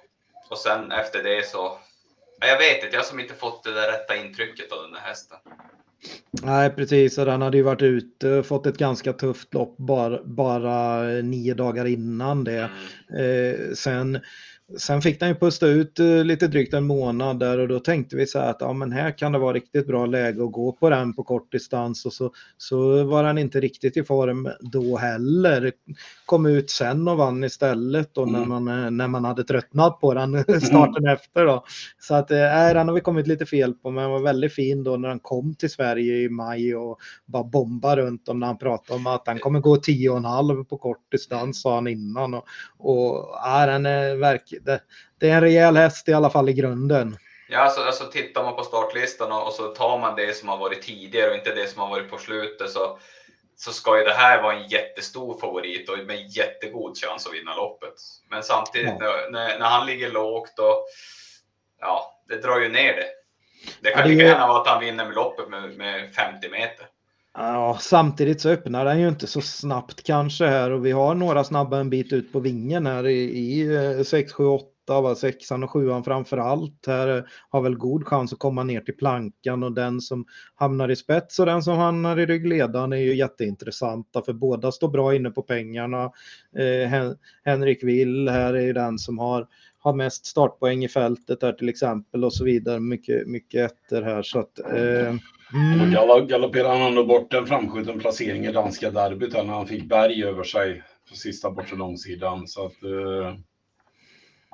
Och sen efter det så, ja, jag vet inte, jag har som inte fått det där rätta intrycket av den där hästen. Nej, precis. Och den hade ju varit ute och fått ett ganska tufft lopp bara, bara nio dagar innan det. Mm. Eh, sen, sen fick den ju pusta ut eh, lite drygt en månad där och då tänkte vi så här att ja, men här kan det vara riktigt bra läge att gå på den på kort distans och så, så var den inte riktigt i form då heller. Kom ut sen och vann istället då när, Mm. man, eh, när man hade tröttnat på den starten efter då. Så att nej, den har vi kommit lite fel på men den var väldigt fin då när den kom till Sverige i maj och bara bomba runt om när han pratade om att han kommer gå 10,5 på kort distans sa han innan. Och, och ja, den är verk, det, det är en rejäl häst i alla fall i grunden. Ja, alltså, alltså tittar man på startlistan och, och så tar man det som har varit tidigare och inte det som har varit på slutet så, så ska ju det här vara en jättestor favorit och med jättegod chans att vinna loppet. Men samtidigt Ja. när, när, han ligger lågt och ja, det drar ju ner det. Det Ja, kan det lika är- gärna vara att han vinner med loppet med, med 50 meter. Ja, samtidigt så öppnar den ju inte så snabbt kanske här och vi har några snabba en bit ut på vingen här i, i 6, 7, 8, va? sexan och sjuan framför allt. Här har väl god chans att komma ner till plankan och den som hamnar i spets och den som hamnar i ryggledaren är ju jätteintressanta för båda står bra inne på pengarna. Eh, Hen- Henrik Will här är ju den som har har mest startpoäng i fältet där till exempel och så vidare. Mycket, mycket ettor här så att eh, mm. galopp- galopperade han ändå bort en framskjuten placering i danska derbyt när han fick berg över sig på sista bortre långsidan. Så att, eh,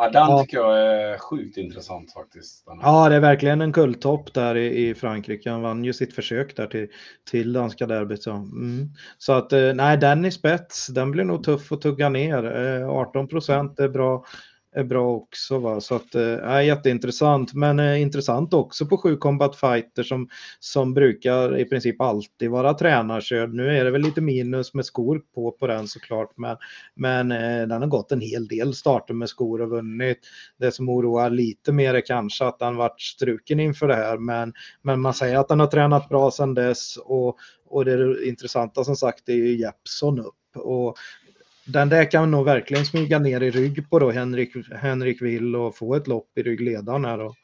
ja, den Ja. tycker jag är sjukt intressant faktiskt. Ja, det är verkligen en kulltopp där i, i Frankrike. Han vann ju sitt försök där till, till danska derbyt. Så, mm. så att eh, nej, den i spets, den blir nog tuff att tugga ner. Eh, 18 procent är bra, är bra också. Va? Så att, eh, jätteintressant. Men eh, intressant också på sju Combat Fighter som, som brukar i princip alltid vara tränarkörd. Nu är det väl lite minus med skor på på den såklart. Men, men eh, den har gått en hel del starter med skor och vunnit. Det som oroar lite mer är kanske att han varit struken inför det här. Men, men man säger att han har tränat bra sedan dess och, och det intressanta som sagt är ju Jeppson upp. Och den där kan nog verkligen smyga ner i rygg på då Henrik, Henrik Will och få ett lopp i ryggledaren här och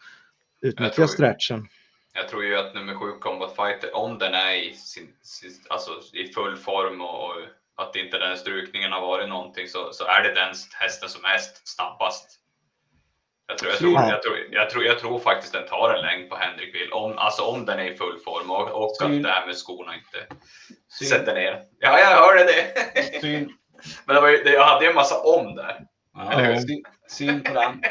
utnyttja stretchen. Jag tror ju att nummer sju Combat Fighter, om den är i, sin, sin, alltså i full form och, och att inte den strukningen har varit någonting så, så är det den hästen som är snabbast. Jag tror, jag, tror, jag, tror, jag, tror, jag tror faktiskt den tar en längd på Henrik Will, om, alltså om den är i full form och, och att det här med skorna inte Syn. sätter ner. Ja, jag hörde det! Syn. Men det var ju, jag hade ju en massa om där. Ja, syn på den.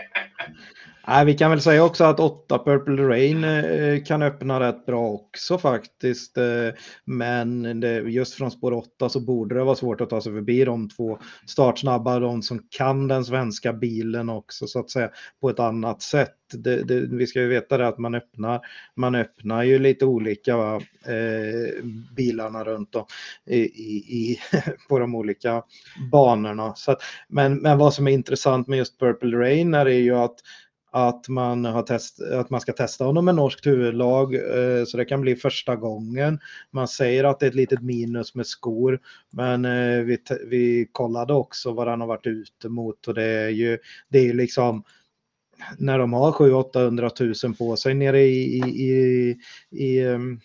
Nej, vi kan väl säga också att 8 Purple Rain eh, kan öppna rätt bra också faktiskt. Eh, men just från spår 8 så borde det vara svårt att ta sig förbi de två startsnabba, de som kan den svenska bilen också så att säga på ett annat sätt. Det, det, vi ska ju veta det att man öppnar, man öppnar ju lite olika eh, bilarna runt om i, i, på de olika banorna. Så att, men, men vad som är intressant med just Purple Rain är ju att att man, har test, att man ska testa honom med norskt huvudlag, eh, så det kan bli första gången. Man säger att det är ett litet minus med skor, men eh, vi, vi kollade också vad han har varit ute mot och det är ju, det är ju liksom när de har 700-800 000 på sig nere i, i, i, i ehm,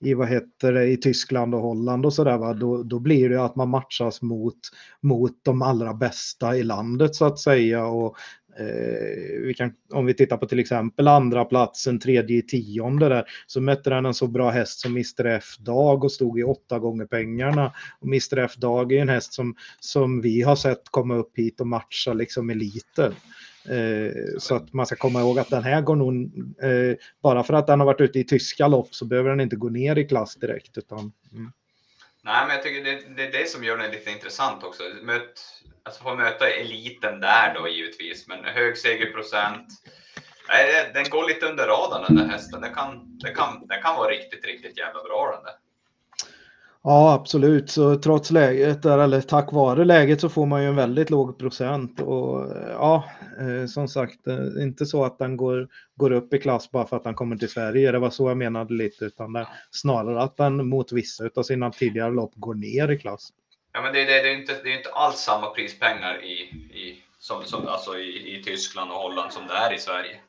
i, vad heter det, i Tyskland och Holland och sådär, då, då blir det att man matchas mot, mot de allra bästa i landet så att säga. Och Eh, vi kan, om vi tittar på till exempel andra platsen, tredje i tionde där, så mötte den en så bra häst som Mr F Dag och stod i åtta gånger pengarna. Och Mr F Dag är en häst som, som vi har sett komma upp hit och matcha liksom eliten. Eh, så att man ska komma ihåg att den här går nog, eh, bara för att den har varit ute i tyska lopp så behöver den inte gå ner i klass direkt. Utan, mm. Nej, men jag tycker det, det är det som gör den lite intressant också. Möt, alltså få möta eliten där då givetvis, men hög segerprocent. Nej, den går lite under radarn den där hästen. Den kan, den kan, den kan vara riktigt, riktigt jävla bra den där. Ja, absolut. Så trots läget, eller tack vare läget, så får man ju en väldigt låg procent. Och ja, eh, som sagt, eh, inte så att den går, går upp i klass bara för att den kommer till Sverige. Det var så jag menade lite, utan det, snarare att den mot vissa av sina tidigare lopp går ner i klass. Ja, men det, det, det är inte, det är inte alls samma prispengar i, i, som, som, alltså i, i Tyskland och Holland som det är i Sverige.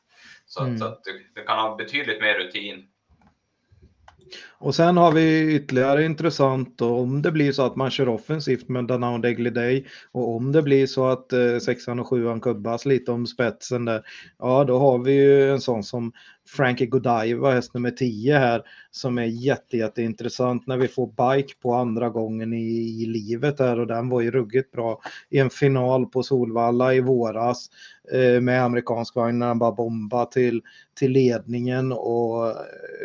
Så, mm. så du, du kan ha betydligt mer rutin och sen har vi ytterligare intressant då, om det blir så att man kör offensivt med Danao Degly Day och om det blir så att eh, sexan och sjuan kubbas lite om spetsen där, ja då har vi ju en sån som Frankie Godiva, häst nummer 10 här, som är jätte, jätteintressant när vi får bike på andra gången i, i livet här och den var ju ruggigt bra i en final på Solvalla i våras eh, med amerikansk vagn när han bara bombade till, till ledningen och eh,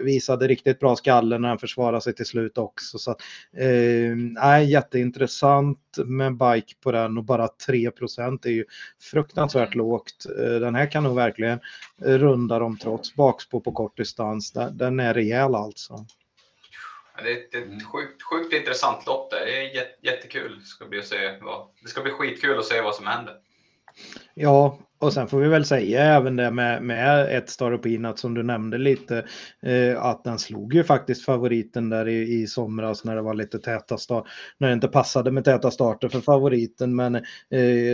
visade riktigt bra skalle när han försvarade sig till slut också. Så, eh, jätteintressant med bike på den och bara 3% är ju fruktansvärt mm. lågt. Eh, den här kan nog verkligen runda dem trots bakspår på kort distans. Den, är rejäl alltså. Det är ett, ett sjukt, sjukt intressant lopp det. Det är jättekul. Det ska bli, att se vad, det ska bli skitkul att se vad som händer. Ja, och sen får vi väl säga även det med, med ett Star Peanut som du nämnde lite, eh, att den slog ju faktiskt favoriten där i, i somras när det var lite täta start, när det inte passade med täta starter för favoriten. Men eh,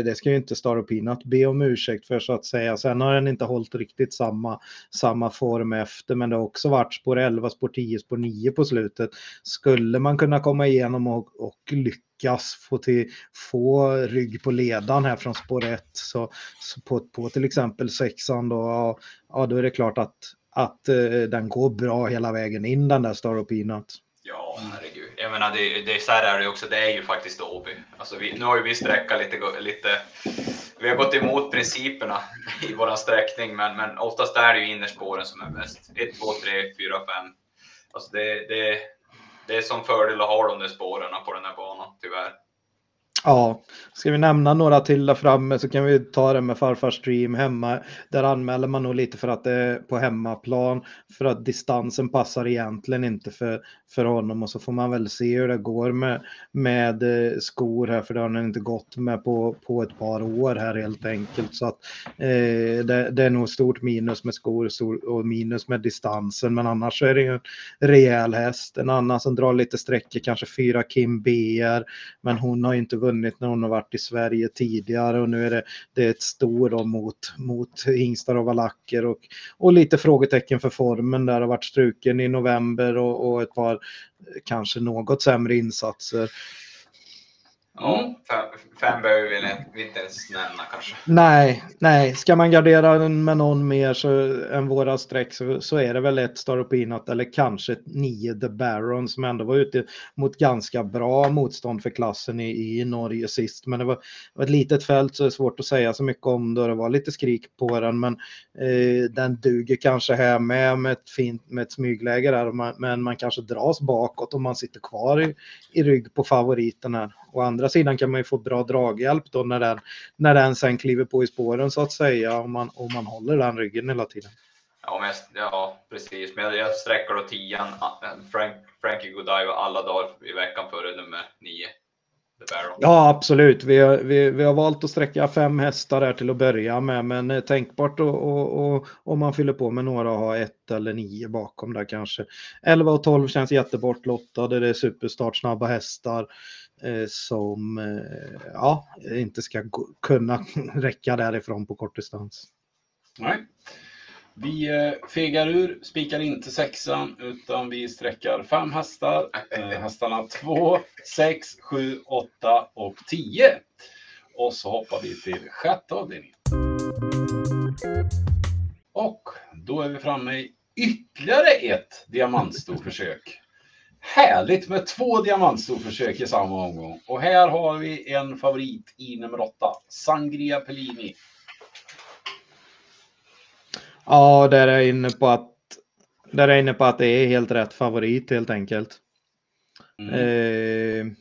det ska ju inte Star Peanut be om ursäkt för så att säga. Sen har den inte hållit riktigt samma, samma form efter, men det har också varit spår 11, spår 10, spår 9 på slutet. Skulle man kunna komma igenom och, och lyckas lyckas få, till, få rygg på ledan här från spår 1 så, så på, på till exempel sexan då, ja, då är det klart att, att eh, den går bra hela vägen in den där Star of Peanut. Ja, herregud. Jag menar, det, det, så här är det också, det är ju faktiskt Åby. Alltså vi, nu har ju vi sträckat lite, lite, vi har gått emot principerna i våran sträckning, men, men oftast är det ju innerspåren som är bäst. 1, 2, 3, 4, 5. Alltså det, det, det är som fördel att ha de där spåren på den här banan, tyvärr. Ja, ska vi nämna några till där framme så kan vi ta det med farfars stream hemma. Där anmäler man nog lite för att det är på hemmaplan för att distansen passar egentligen inte för, för honom och så får man väl se hur det går med, med eh, skor här för det har han inte gått med på, på ett par år här helt enkelt. Så att eh, det, det, är nog stort minus med skor och minus med distansen men annars är det ju en rejäl häst. En annan som drar lite sträckor, kanske fyra Kim BR men hon har inte vunnit när hon har varit i Sverige tidigare och nu är det, det är ett stor då mot, mot hingstar och valacker och, och lite frågetecken för formen där har varit struken i november och, och ett par kanske något sämre insatser. Ja, mm. fem, behöver vi inte ens nämna kanske. Nej, nej, ska man gardera med någon mer så, än våra streck så, så är det väl ett Star Peanut eller kanske nio The Baron som ändå var ute mot ganska bra motstånd för klassen i, i Norge sist. Men det var, var ett litet fält så det är svårt att säga så mycket om det. Det var lite skrik på den men eh, den duger kanske här med med ett fint med ett smygläge där men man kanske dras bakåt om man sitter kvar i, i rygg på favoriten här. Å andra sidan kan man ju få bra draghjälp då när den, när den sen kliver på i spåren så att säga om man, om man håller den ryggen hela tiden. Ja, men, ja precis. Men jag sträcker då tian, Frank, Frankie Godiva alla dagar i veckan före nummer nio. Ja, absolut. Vi har, vi, vi har valt att sträcka fem hästar här till att börja med, men eh, tänkbart om man fyller på med några och har ett eller nio bakom där kanske. 11 och 12 känns jättebortlottade, det är superstartsnabba hästar Eh, som eh, ja, inte ska kunna räcka därifrån på kort distans. Nej. Vi eh, fegar ur, spikar inte sexan, utan vi sträckar fem hästar. Hästarna 2, 6, 7, 8 och 10. Och så hoppar vi till sjätte avdelningen. Och då är vi framme i ytterligare ett diamantstort försök. Härligt med två diamantstorförsök i samma omgång. Och här har vi en favorit i nummer 8, Sangria Pellini. Ja, där är jag inne på att där är inne på att det är helt rätt favorit helt enkelt. Mm. Eh,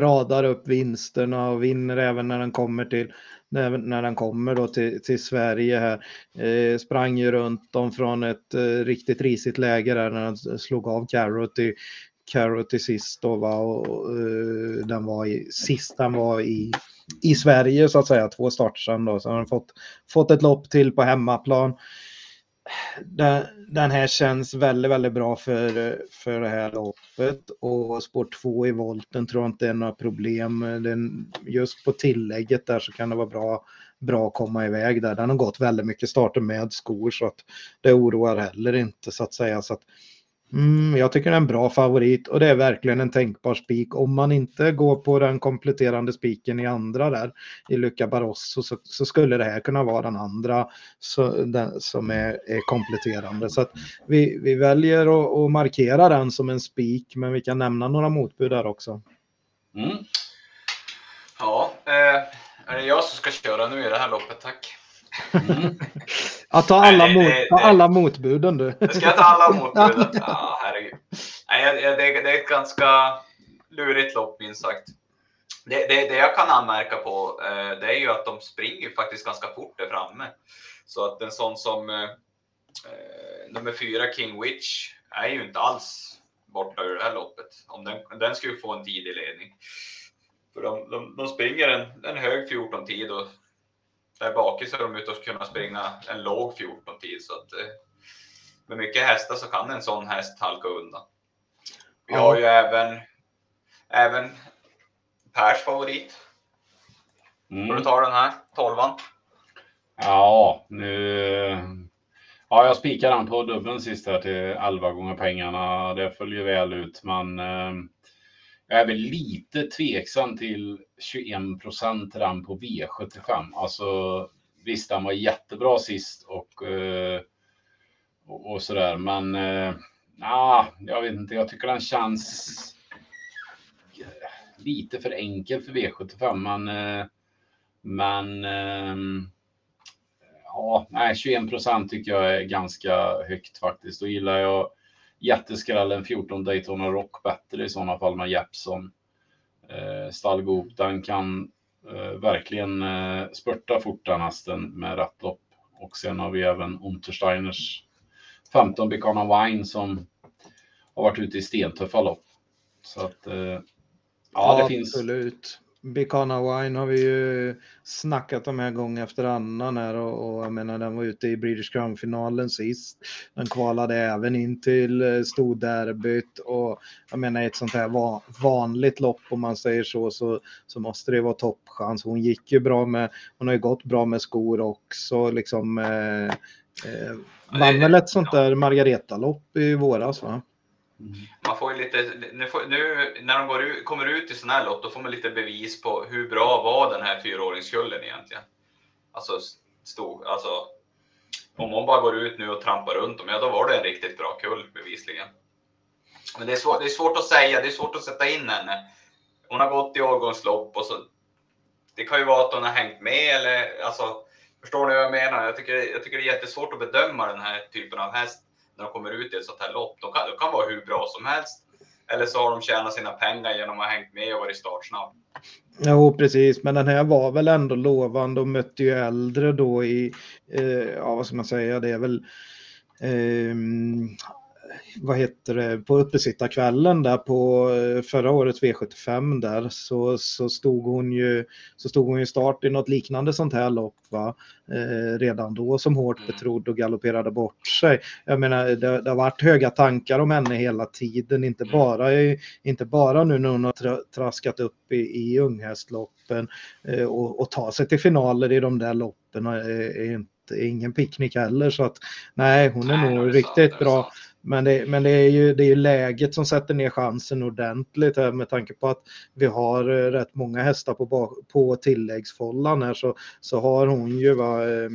radar upp vinsterna och vinner även när den kommer till när, den kommer då till, till Sverige här. Eh, sprang ju runt dem från ett eh, riktigt risigt läge där när den slog av Carrot i, Carrot till sist då va och uh, den var i, sist den var i, i Sverige så att säga, två starter sedan då, så har den fått, fått ett lopp till på hemmaplan den, den här känns väldigt, väldigt bra för, för det här loppet och spår 2 i volten tror jag inte är några problem. Den, just på tillägget där så kan det vara bra, bra att komma iväg där. Den har gått väldigt mycket starter med skor så att det oroar heller inte så att säga. Så att, Mm, jag tycker det är en bra favorit och det är verkligen en tänkbar spik. Om man inte går på den kompletterande spiken i andra där i Luca Barroso så, så skulle det här kunna vara den andra så, den, som är, är, kompletterande. Så att vi, vi väljer att, att, markera den som en spik men vi kan nämna några motbud där också. Mm. Ja, eh, är det jag som ska köra nu i det här loppet? Tack. Mm. Ja, ta alla, Nej, mot, det, ta alla motbuden du. Ska jag ta alla motbuden? Ja, herregud. Nej, det, det, är ett ganska lurigt lopp minst sagt. Det, det, det, jag kan anmärka på eh, det är ju att de springer faktiskt ganska fort där framme. Så att en sån som eh, eh, nummer fyra King Witch är ju inte alls borta ur det här loppet. Om den, den skulle få en tidig ledning. För de, de, de springer en, en hög 14-tid och där bakis är de ute och kunna springa en låg 14 tid. Så att, eh, med mycket hästar så kan en sån häst halka undan. Vi har ju även, även Pers favorit. Mm. Får du ta den här, tolvan? Ja, nu... Ja, jag spikar den på dubbeln sist här till 11 gånger pengarna. Det följer väl ut, men eh, jag är väl lite tveksam till 21 procent ram på V75. Alltså visst, han var jättebra sist och, eh, och, och sådär, men äh, jag vet inte. Jag tycker den känns eh, lite för enkel för V75, men, eh, men ja, nej, 21 procent tycker jag är ganska högt faktiskt. Då gillar jag jätteskrällen 14 Daytona Rock bättre i sådana fall med Jeppson. Eh, den kan eh, verkligen eh, spurta fort den hästen med rätt lopp. Och sen har vi även Untersteiners 15 Bicana Wine som har varit ute i stentuffa lopp. Så att eh, ja, ja, det finns. Absolut. Bicana Wine har vi ju snackat om här gång efter annan här och, och jag menar den var ute i British Crown-finalen sist. Den kvalade även in till eh, storderbyt och jag menar ett sånt här va, vanligt lopp om man säger så, så så måste det vara toppchans. Hon gick ju bra med, hon har ju gått bra med skor också liksom. Eh, eh, vann väl ett sånt där Margareta-lopp i våras va? Mm. Man får ju lite, nu, får, nu när de går ut, kommer ut i sådana här lopp, då får man lite bevis på hur bra var den här fyraåringskullen egentligen. Alltså, stod, alltså, om hon bara går ut nu och trampar runt dem, ja då var det en riktigt bra kull bevisligen. Men det är, svårt, det är svårt att säga, det är svårt att sätta in henne. Hon har gått i årgångslopp och så. Det kan ju vara att hon har hängt med eller alltså. Förstår ni vad jag menar? Jag tycker, jag tycker det är jättesvårt att bedöma den här typen av häst när de kommer ut i ett sånt här lopp. De kan, de kan vara hur bra som helst. Eller så har de tjänat sina pengar genom att ha hängt med och varit startsnabb. Jo, precis, men den här var väl ändå lovande och mötte ju äldre då i, eh, ja vad ska man säga, det är väl eh, vad heter det, på uppesittarkvällen där på eh, förra årets V75 där så, så, stod hon ju så stod hon ju start i något liknande sånt här lopp va? Eh, redan då som hårt mm. betrodd och galopperade bort sig. Jag menar det, det har varit höga tankar om henne hela tiden, inte mm. bara, inte bara nu när hon har tra, traskat upp i, i unghästloppen eh, och, och ta sig till finaler i de där loppen är, är inte ingen picknick heller så att nej hon är nej, nog är riktigt sant, bra. Men, det, men det, är ju, det är ju läget som sätter ner chansen ordentligt här med tanke på att vi har eh, rätt många hästar på, på tilläggsfållan här så, så har hon ju va, eh,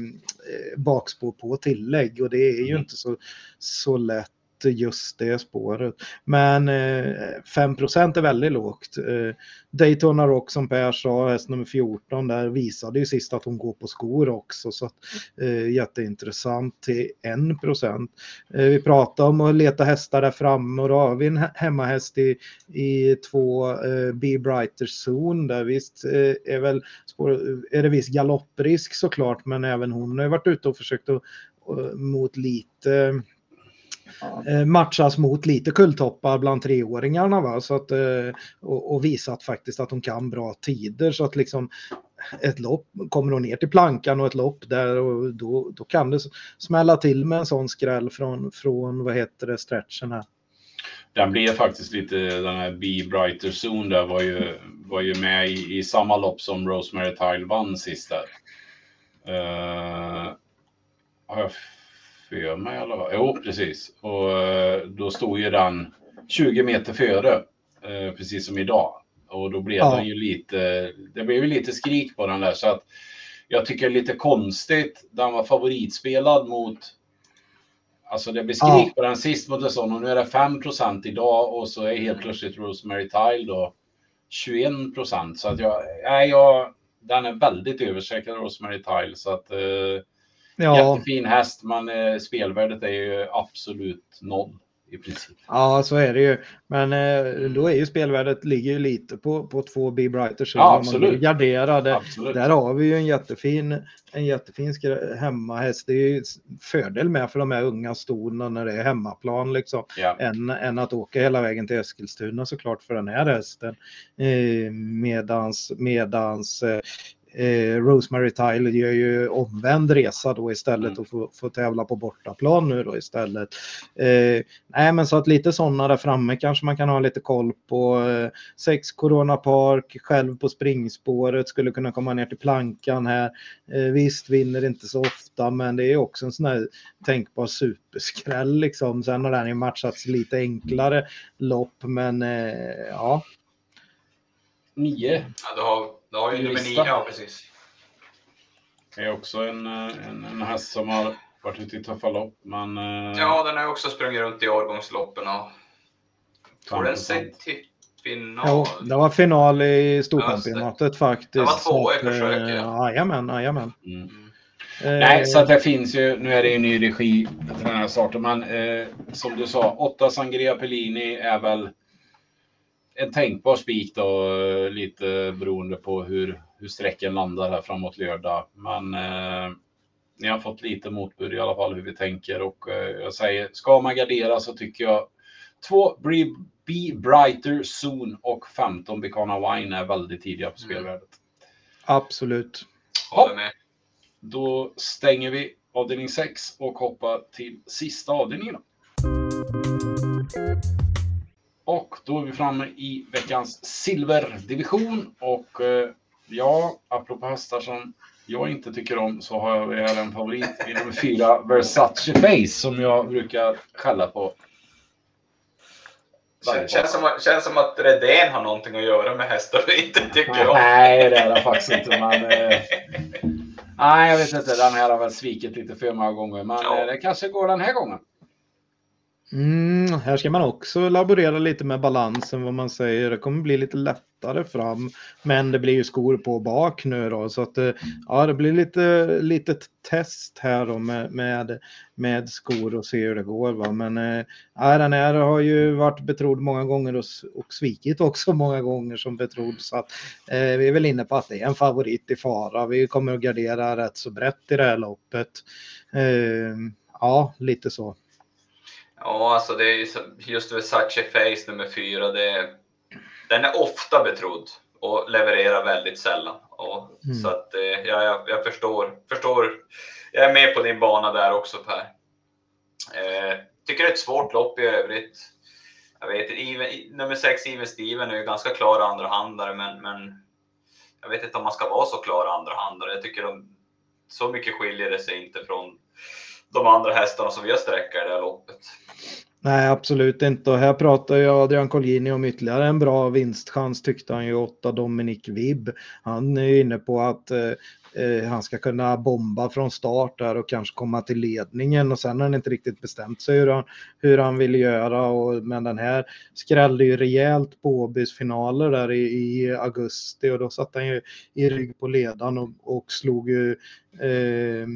bakspår på tillägg och det är ju mm. inte så, så lätt just det spåret. Men eh, 5 är väldigt lågt. Eh, Daytona Rock som Per sa, häst nummer 14, där visade ju sist att hon går på skor också. Så att, eh, jätteintressant till 1 procent. Eh, vi pratade om att leta hästar där framme och då har vi en hemmahäst i, i två eh, Be Brighter Zone där visst eh, är väl eh, är det viss galopprisk såklart men även hon har varit ute och försökt att eh, mot lite eh, matchas mot lite kulltoppar bland treåringarna. Va? Så att, eh, och, och visat faktiskt att de kan bra tider. Så att liksom ett lopp, kommer hon ner till plankan och ett lopp där och då, då kan det smälla till med en sån skräll från, från vad heter det, stretchen här. Den blev faktiskt lite, den här Be Brighter Zone där var ju, var ju med i, i samma lopp som Rosemary Tile vann sist där. Uh, för mig alla fall. Jo, precis. Och eh, då stod ju den 20 meter före, eh, precis som idag. Och då blev ja. den ju lite, det blev ju lite skrik på den där så att jag tycker det är lite konstigt. Den var favoritspelad mot Alltså det blir skrik ja. på den sist mot en sån och nu är det 5% idag och så är helt plötsligt Rosemary Tile då 21% Så att jag, nej, jag, den är väldigt översäker Rosemary Tile så att eh, Ja. Jättefin häst, men eh, spelvärdet är ju absolut noll i princip. Ja, så är det ju. Men eh, då är ju spelvärdet ligger ju lite på, på två B Brighter så ja, absolut. garderade. Absolut. Där har vi ju en jättefin, en jättefin hemmahäst. Det är ju fördel med för de här unga stona när det är hemmaplan liksom. Ja. Än, än att åka hela vägen till Eskilstuna såklart för den här hästen. Eh, medans, medans eh, Eh, Rosemary Tile gör ju omvänd resa då istället mm. och får, får tävla på bortaplan nu då istället. Eh, nej men så att lite sådana där framme kanske man kan ha lite koll på. Eh, sex Corona Park, själv på springspåret, skulle kunna komma ner till plankan här. Eh, visst, vinner inte så ofta men det är också en sån här tänkbar superskräll liksom. Sen har den ju matchats lite enklare lopp men eh, ja. Nio. Ja, du har du har ju nummer nio, ja precis. Det är också en, eh, en, en häst som har varit ute i tuffa lopp. Men, eh, ja, den har också sprungit runt i årgångsloppen och tog den sig till final. Jo, det var final i storchampionatet faktiskt. Det var två i försök. Ja. Jajamän, jajamän. Mm. Mm. Nej, så att det finns ju, nu är det ju ny regi till den här starten, men eh, som du sa, åtta Sangria Pellini är väl en tänkbar spik då, lite beroende på hur, hur sträcken landar här framåt lördag. Men eh, ni har fått lite motbud i alla fall hur vi tänker och eh, jag säger, ska man gardera så tycker jag två Be Brighter Soon och 15 Bicana Wine är väldigt tidiga på spelvärdet. Absolut. Håller med. Då stänger vi avdelning 6 och hoppar till sista avdelningen. Och då är vi framme i veckans silverdivision och eh, ja, apropå hästar som jag inte tycker om så har jag här en favorit i nummer fyra, Versace Face, som jag brukar skälla på. Känns, känns, som, att- känns som att Redén har någonting att göra med hästar du inte tycker om. Nej, det är det faktiskt inte. Men, eh, nej, jag vet inte. Den här har väl svikit lite för många gånger. Men Ja. eh, det kanske går den här gången. Mm, här ska man också laborera lite med balansen vad man säger. Det kommer bli lite lättare fram. Men det blir ju skor på bak nu då. Så att eh, ja, det blir lite litet test här då med, med, med skor och se hur det går. Va? Men äh, den här har ju varit betrodd många gånger och, och svikit också många gånger som betrodd. Så att äh, vi är väl inne på att det är en favorit i fara. Vi kommer att gardera rätt så brett i det här loppet. Äh, ja, lite så. Ja, alltså det är just Versace Face nummer fyra. Det den är ofta betrodd och levererar väldigt sällan. Och, Mm. Så att eh, ja, jag, jag förstår, förstår. Jag är med på din bana där också Per. Eh, tycker det är ett svårt lopp i övrigt. Jag vet Even, nummer sex Even Steven är ju ganska klar andrahandare, men, men jag vet inte om man ska vara så klar andrahandare. Jag tycker de, så mycket skiljer det sig inte från de andra hästarna som vi har sträckat i det här loppet. Nej, absolut inte. Och här pratar ju Adrian Colgjini om ytterligare en bra vinstchans tyckte han ju, åtta Dominic Vibb. Han är ju inne på att eh, eh, han ska kunna bomba från start där och kanske komma till ledningen och sen har han inte riktigt bestämt sig hur han, hur han vill göra. Och, men den här skrällde ju rejält på Åbys finaler där i, i augusti och då satt han ju i rygg på ledan och, och slog ju Eh,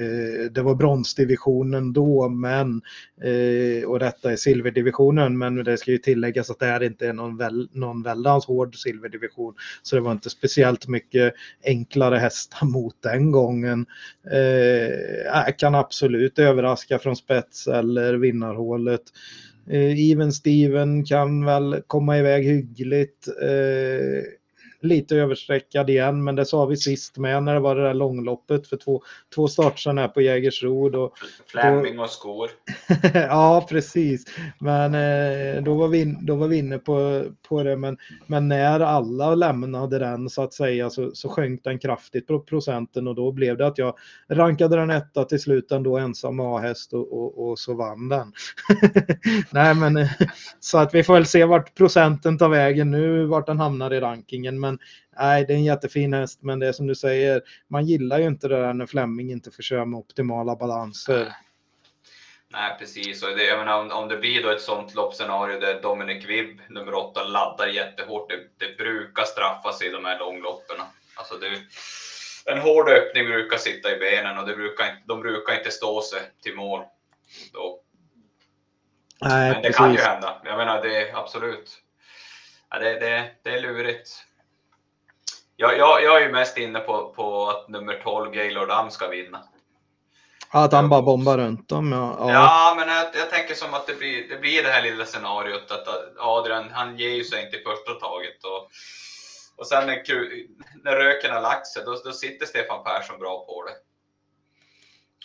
Eh, det var bronsdivisionen då, men eh, och detta är silverdivisionen, men det ska ju tilläggas att det här inte är någon, väl, någon väldans hård silverdivision. Så det var inte speciellt mycket enklare hästar mot den gången. Eh, jag kan absolut överraska från spets eller vinnarhålet. Eh, Even Steven kan väl komma iväg hyggligt. Eh, lite översträckad igen, men det sa vi sist med när det var det där långloppet för två, två starter här på Jägersro. Då, Fleming och skor. ja, precis. Men eh, då, var vi, in- då var vi inne på, på det. Men, men när alla lämnade den så att säga så, så sjönk den kraftigt på procenten och då blev det att jag rankade den etta till slut ändå ensam A-häst och, och, och så vann den. Nej, men eh, så att vi får väl se vart procenten tar vägen nu, vart den hamnar i rankingen. Men nej, det är en jättefin häst, men det är som du säger, man gillar ju inte det där när Fleming inte får köra med optimala balanser. Nej, precis. Och det, jag menar, om, om det blir då ett sånt loppscenario där Dominic Vibb, nummer åtta, laddar jättehårt, det, det brukar straffa sig i de här långloppen. Alltså det, en hård öppning brukar sitta i benen och det brukar, de brukar inte stå sig till mål. Då. Nej, Men det kan ju precis. hända. Jag menar, det är absolut. Ja, det, det, det är lurigt. Jag, jag, jag är ju mest inne på, på att nummer 12, Gaylord Am, ska vinna. Att han bara bombar runt dem, ja. Ja, ja. men jag, jag tänker som att det blir, det blir det här lilla scenariot att Adrian, han ger ju sig inte i första taget. Och, och sen när, när röken har lagt sig, då, då sitter Stefan Persson bra på det.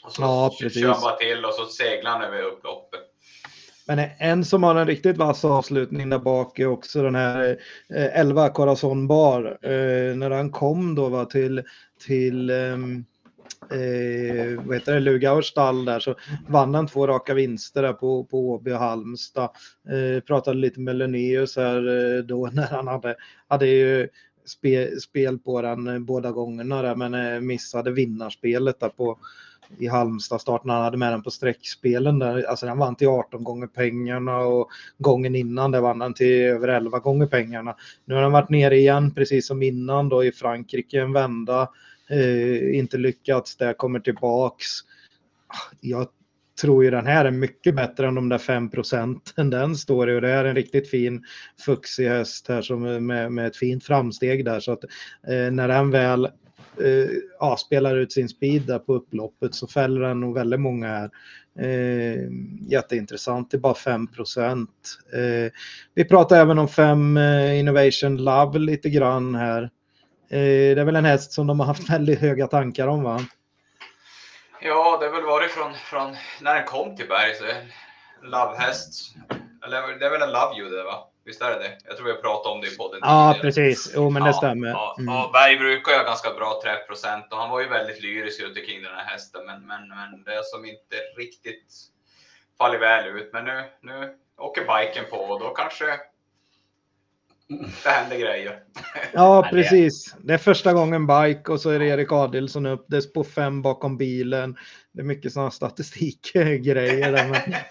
Och så Ja, kör precis. han bara till och så seglar han över upploppet. Men en som har en riktigt vass avslutning där bak är också den här eh, 11 Corazon Bar. Eh, när han kom då va, till, till ehm, eh, vad heter det, Lugauers stall där så vann han två raka vinster där på, på Åby och Halmstad. Eh, pratade lite med Linnaeus här eh, då när han hade, hade ju spe, spel på den eh, båda gångerna där, men eh, missade vinnarspelet där på i Halmstad starten. Han hade med den på streckspelen där. Alltså den vann till 18 gånger pengarna och gången innan det vann han till över 11 gånger pengarna. Nu har den varit nere igen precis som innan då i Frankrike en vända. Eh, inte lyckats där, kommer tillbaks. Ah, jag tror ju den här är mycket bättre än de där 5 procenten den står i och det är en riktigt fin fuxig häst här som med, med ett fint framsteg där så att eh, när den väl eh, ja, spelar ut sin speed där på upploppet så fäller han nog väldigt många här. Eh, jätteintressant, det är bara 5 procent. Eh, vi pratar även om 5 eh, Innovation Love lite grann här. Eh, det är väl en häst som de har haft väldigt höga tankar om va? Ja, det har väl varit från, från när den kom till Berg. Så Love-häst. Eller det är väl en Love You det va? Visst är det det? Jag tror vi har pratat om det i podden Ja, tidigare. precis. Jo, men det Ja, stämmer. Mm. ja, Berg brukar ju ha ganska bra träffprocent och han var ju väldigt lyrisk ute kring den här hästen. Men, men, men det som inte riktigt fallit väl ut. Men nu, nu åker biken på och då kanske det händer grejer. Ja, det- precis. Det är första gången bike och så är det Erik Adilsson upp. Det är spår fem bakom bilen. Det är mycket sådana statistikgrejer. där,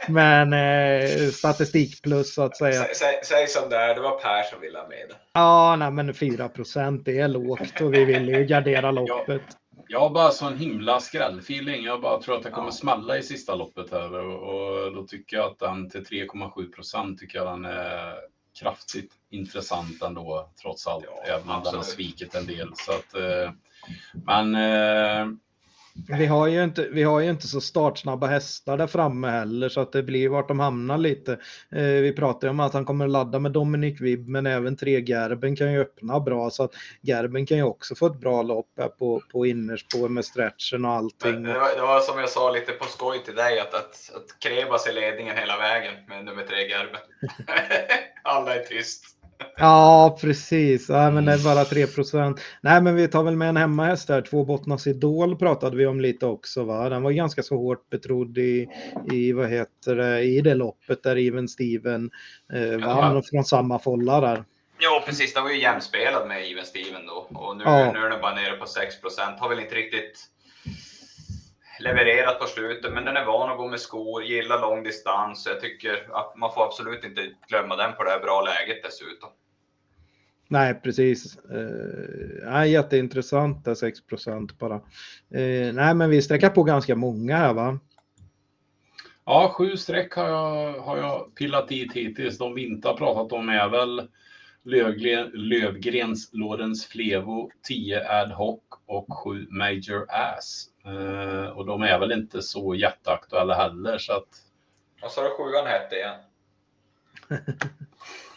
Men, men eh, statistik plus så att säga. Säg, säg, säg som det är, det var Per som ville ha med den. Ja, nej, men 4 procent det är lågt och vi vill ju gardera loppet. Jag har bara sån himla skrällfeeling. Jag bara tror att det kommer Ja. smälla i sista loppet här och, och då tycker jag att den till 3,7 procent tycker jag den är kraftigt intressant ändå trots allt. Ja, även om den har svikit en del. Så att, eh, men eh, Vi har, ju inte, vi har ju inte så startsnabba hästar där framme heller så att det blir vart de hamnar lite. Eh, vi pratar ju om att han kommer ladda med Dominic Vibb men även tre Gerben kan ju öppna bra så att Gerben kan ju också få ett bra lopp på, på innerspår med stretchen och allting. det, var, det var som jag sa lite på skoj till dig, att, att, att Krebas är ledningen hela vägen med nummer tre Gerben. Alla är tyst. Ja, precis. Ja, men det är bara 3 procent. Nej, men vi tar väl med en hemmahäst där. Två Bottnas Idol pratade vi om lite också. Va? Den var ganska så hårt betrodd i, i, vad heter det, i det loppet där Even Steven eh, vann från samma folla där. Ja, precis. Den var ju jämspelad med Even Steven då. Och nu, Ja. nu är den bara nere på 6% Har väl inte riktigt levererat på slutet, men den är van att gå med skor, gillar lång distans. Jag tycker att man får absolut inte glömma den på det här bra läget dessutom. Nej, precis. Eh, nej, jätteintressant, där 6 procent bara. Eh, nej, men vi sträcker på ganska många här va? Ja, sju streck har jag, har jag pillat dit hittills. De vi inte har pratat om är väl Lövgren, Lövgrens Lorentz Flevo, 10 Ad Hoc och 7 Major Ass. Eh, och de är väl inte så jätteaktuella heller. Så att Vad sa du sjuan hette igen?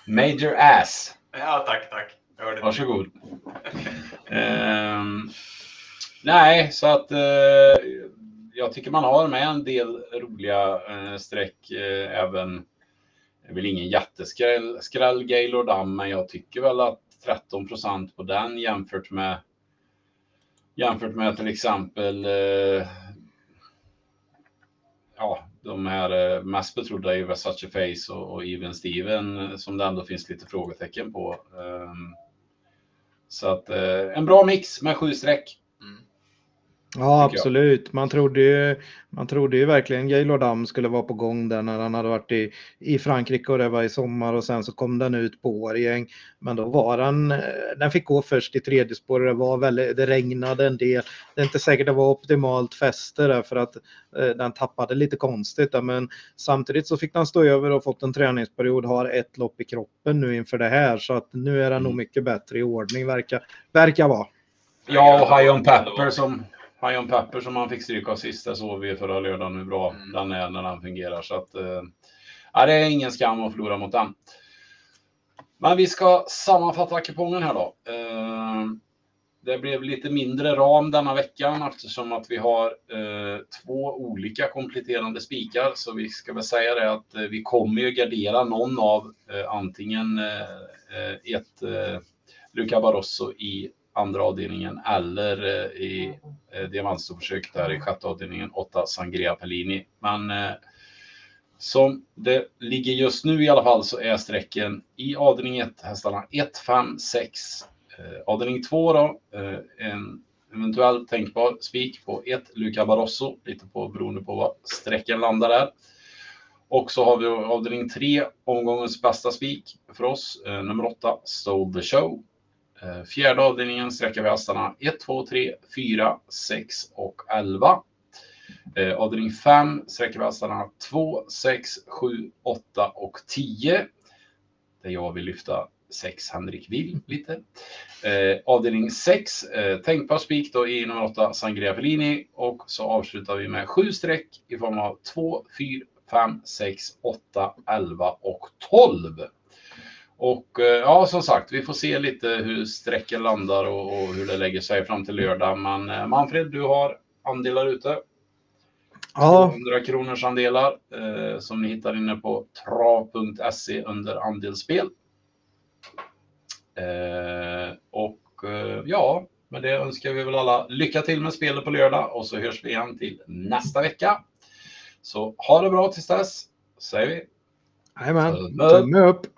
Major Ass, Ja, tack, tack. Jag hörde varsågod. eh, nej, så att eh, jag tycker man har med en del roliga eh, streck eh, även det är väl ingen jätteskräll, skräll Gaylord Dam, men jag tycker väl att 13 procent på den jämfört med jämfört med till exempel eh, ja, de här eh, mest betrodda är ju Versace Face och, och Even Steven eh, som det ändå finns lite frågetecken på. Ehm, så att eh, en bra mix med sju streck. Ja, absolut. Man trodde, ju, man trodde ju verkligen Gaylord Dam skulle vara på gång där när han hade varit i, i Frankrike och det var i sommar och sen så kom den ut på Årgäng. Men då var han, eh, den fick gå först i tredje spår och det var väldigt, det regnade en del. Det är inte säkert det var optimalt fäste där för att eh, den tappade lite konstigt där, men samtidigt så fick den stå över och fått en träningsperiod, har ett lopp i kroppen nu inför det här så att nu är den nog Mm. mycket bättre i ordning verkar, verkar vara. Ja, och High on Pepper som High on Pepper som han fick stryk av sist, där såg vi förra lördagen hur bra Mm. den är när den fungerar. Så att, eh, det är ingen skam att förlora mot den. Men vi ska sammanfatta kupongen här då. Eh, det blev lite mindre ram denna veckan eftersom att vi har eh, två olika kompletterande spikar. Så vi ska väl säga det att eh, vi kommer ju gardera någon av eh, antingen eh, eh, ett eh, Luca Barroso i andra avdelningen eller eh, i eh, diamantstorförsök alltså där i sjätte avdelningen, 8 Sangria Pellini. Men eh, som det ligger just nu i alla fall så är strecken i avdelning 1 hästarna 1, 5, 6. Eh, avdelning 2 då, eh, en eventuell tänkbar spik på 1 Luca Barroso, lite på beroende på vad strecken landar där. Och så har vi avdelning 3, omgångens bästa spik för oss, eh, nummer 8, Stole the Show. Eh, fjärde avdelningen sträcker vi hästarna 1, 2, 3, 4, 6 och 11. Eh, avdelning 5 sträcker vi hästarna 2, 6, 7, 8 och 10. Där jag vill lyfta 6 Henrik Will lite. Eh, avdelning 6 eh, tänkbar spik då i nummer 8 Sangria Pellini och så avslutar vi med 7 streck i form av 2, 4, 5, 6, 8, 11 och 12. Och eh, ja, som sagt, vi får se lite hur strecken landar och, och hur det lägger sig fram till lördag. Men eh, Manfred, du har andelar ute. Ja, 100 kronors andelar eh, som ni hittar inne på trav.se under andelsspel. Eh, och eh, ja, med det önskar vi väl alla lycka till med spelet på lördag och så hörs vi igen till nästa vecka. Så ha det bra tills dess, säger vi. jajamän. Tumme upp.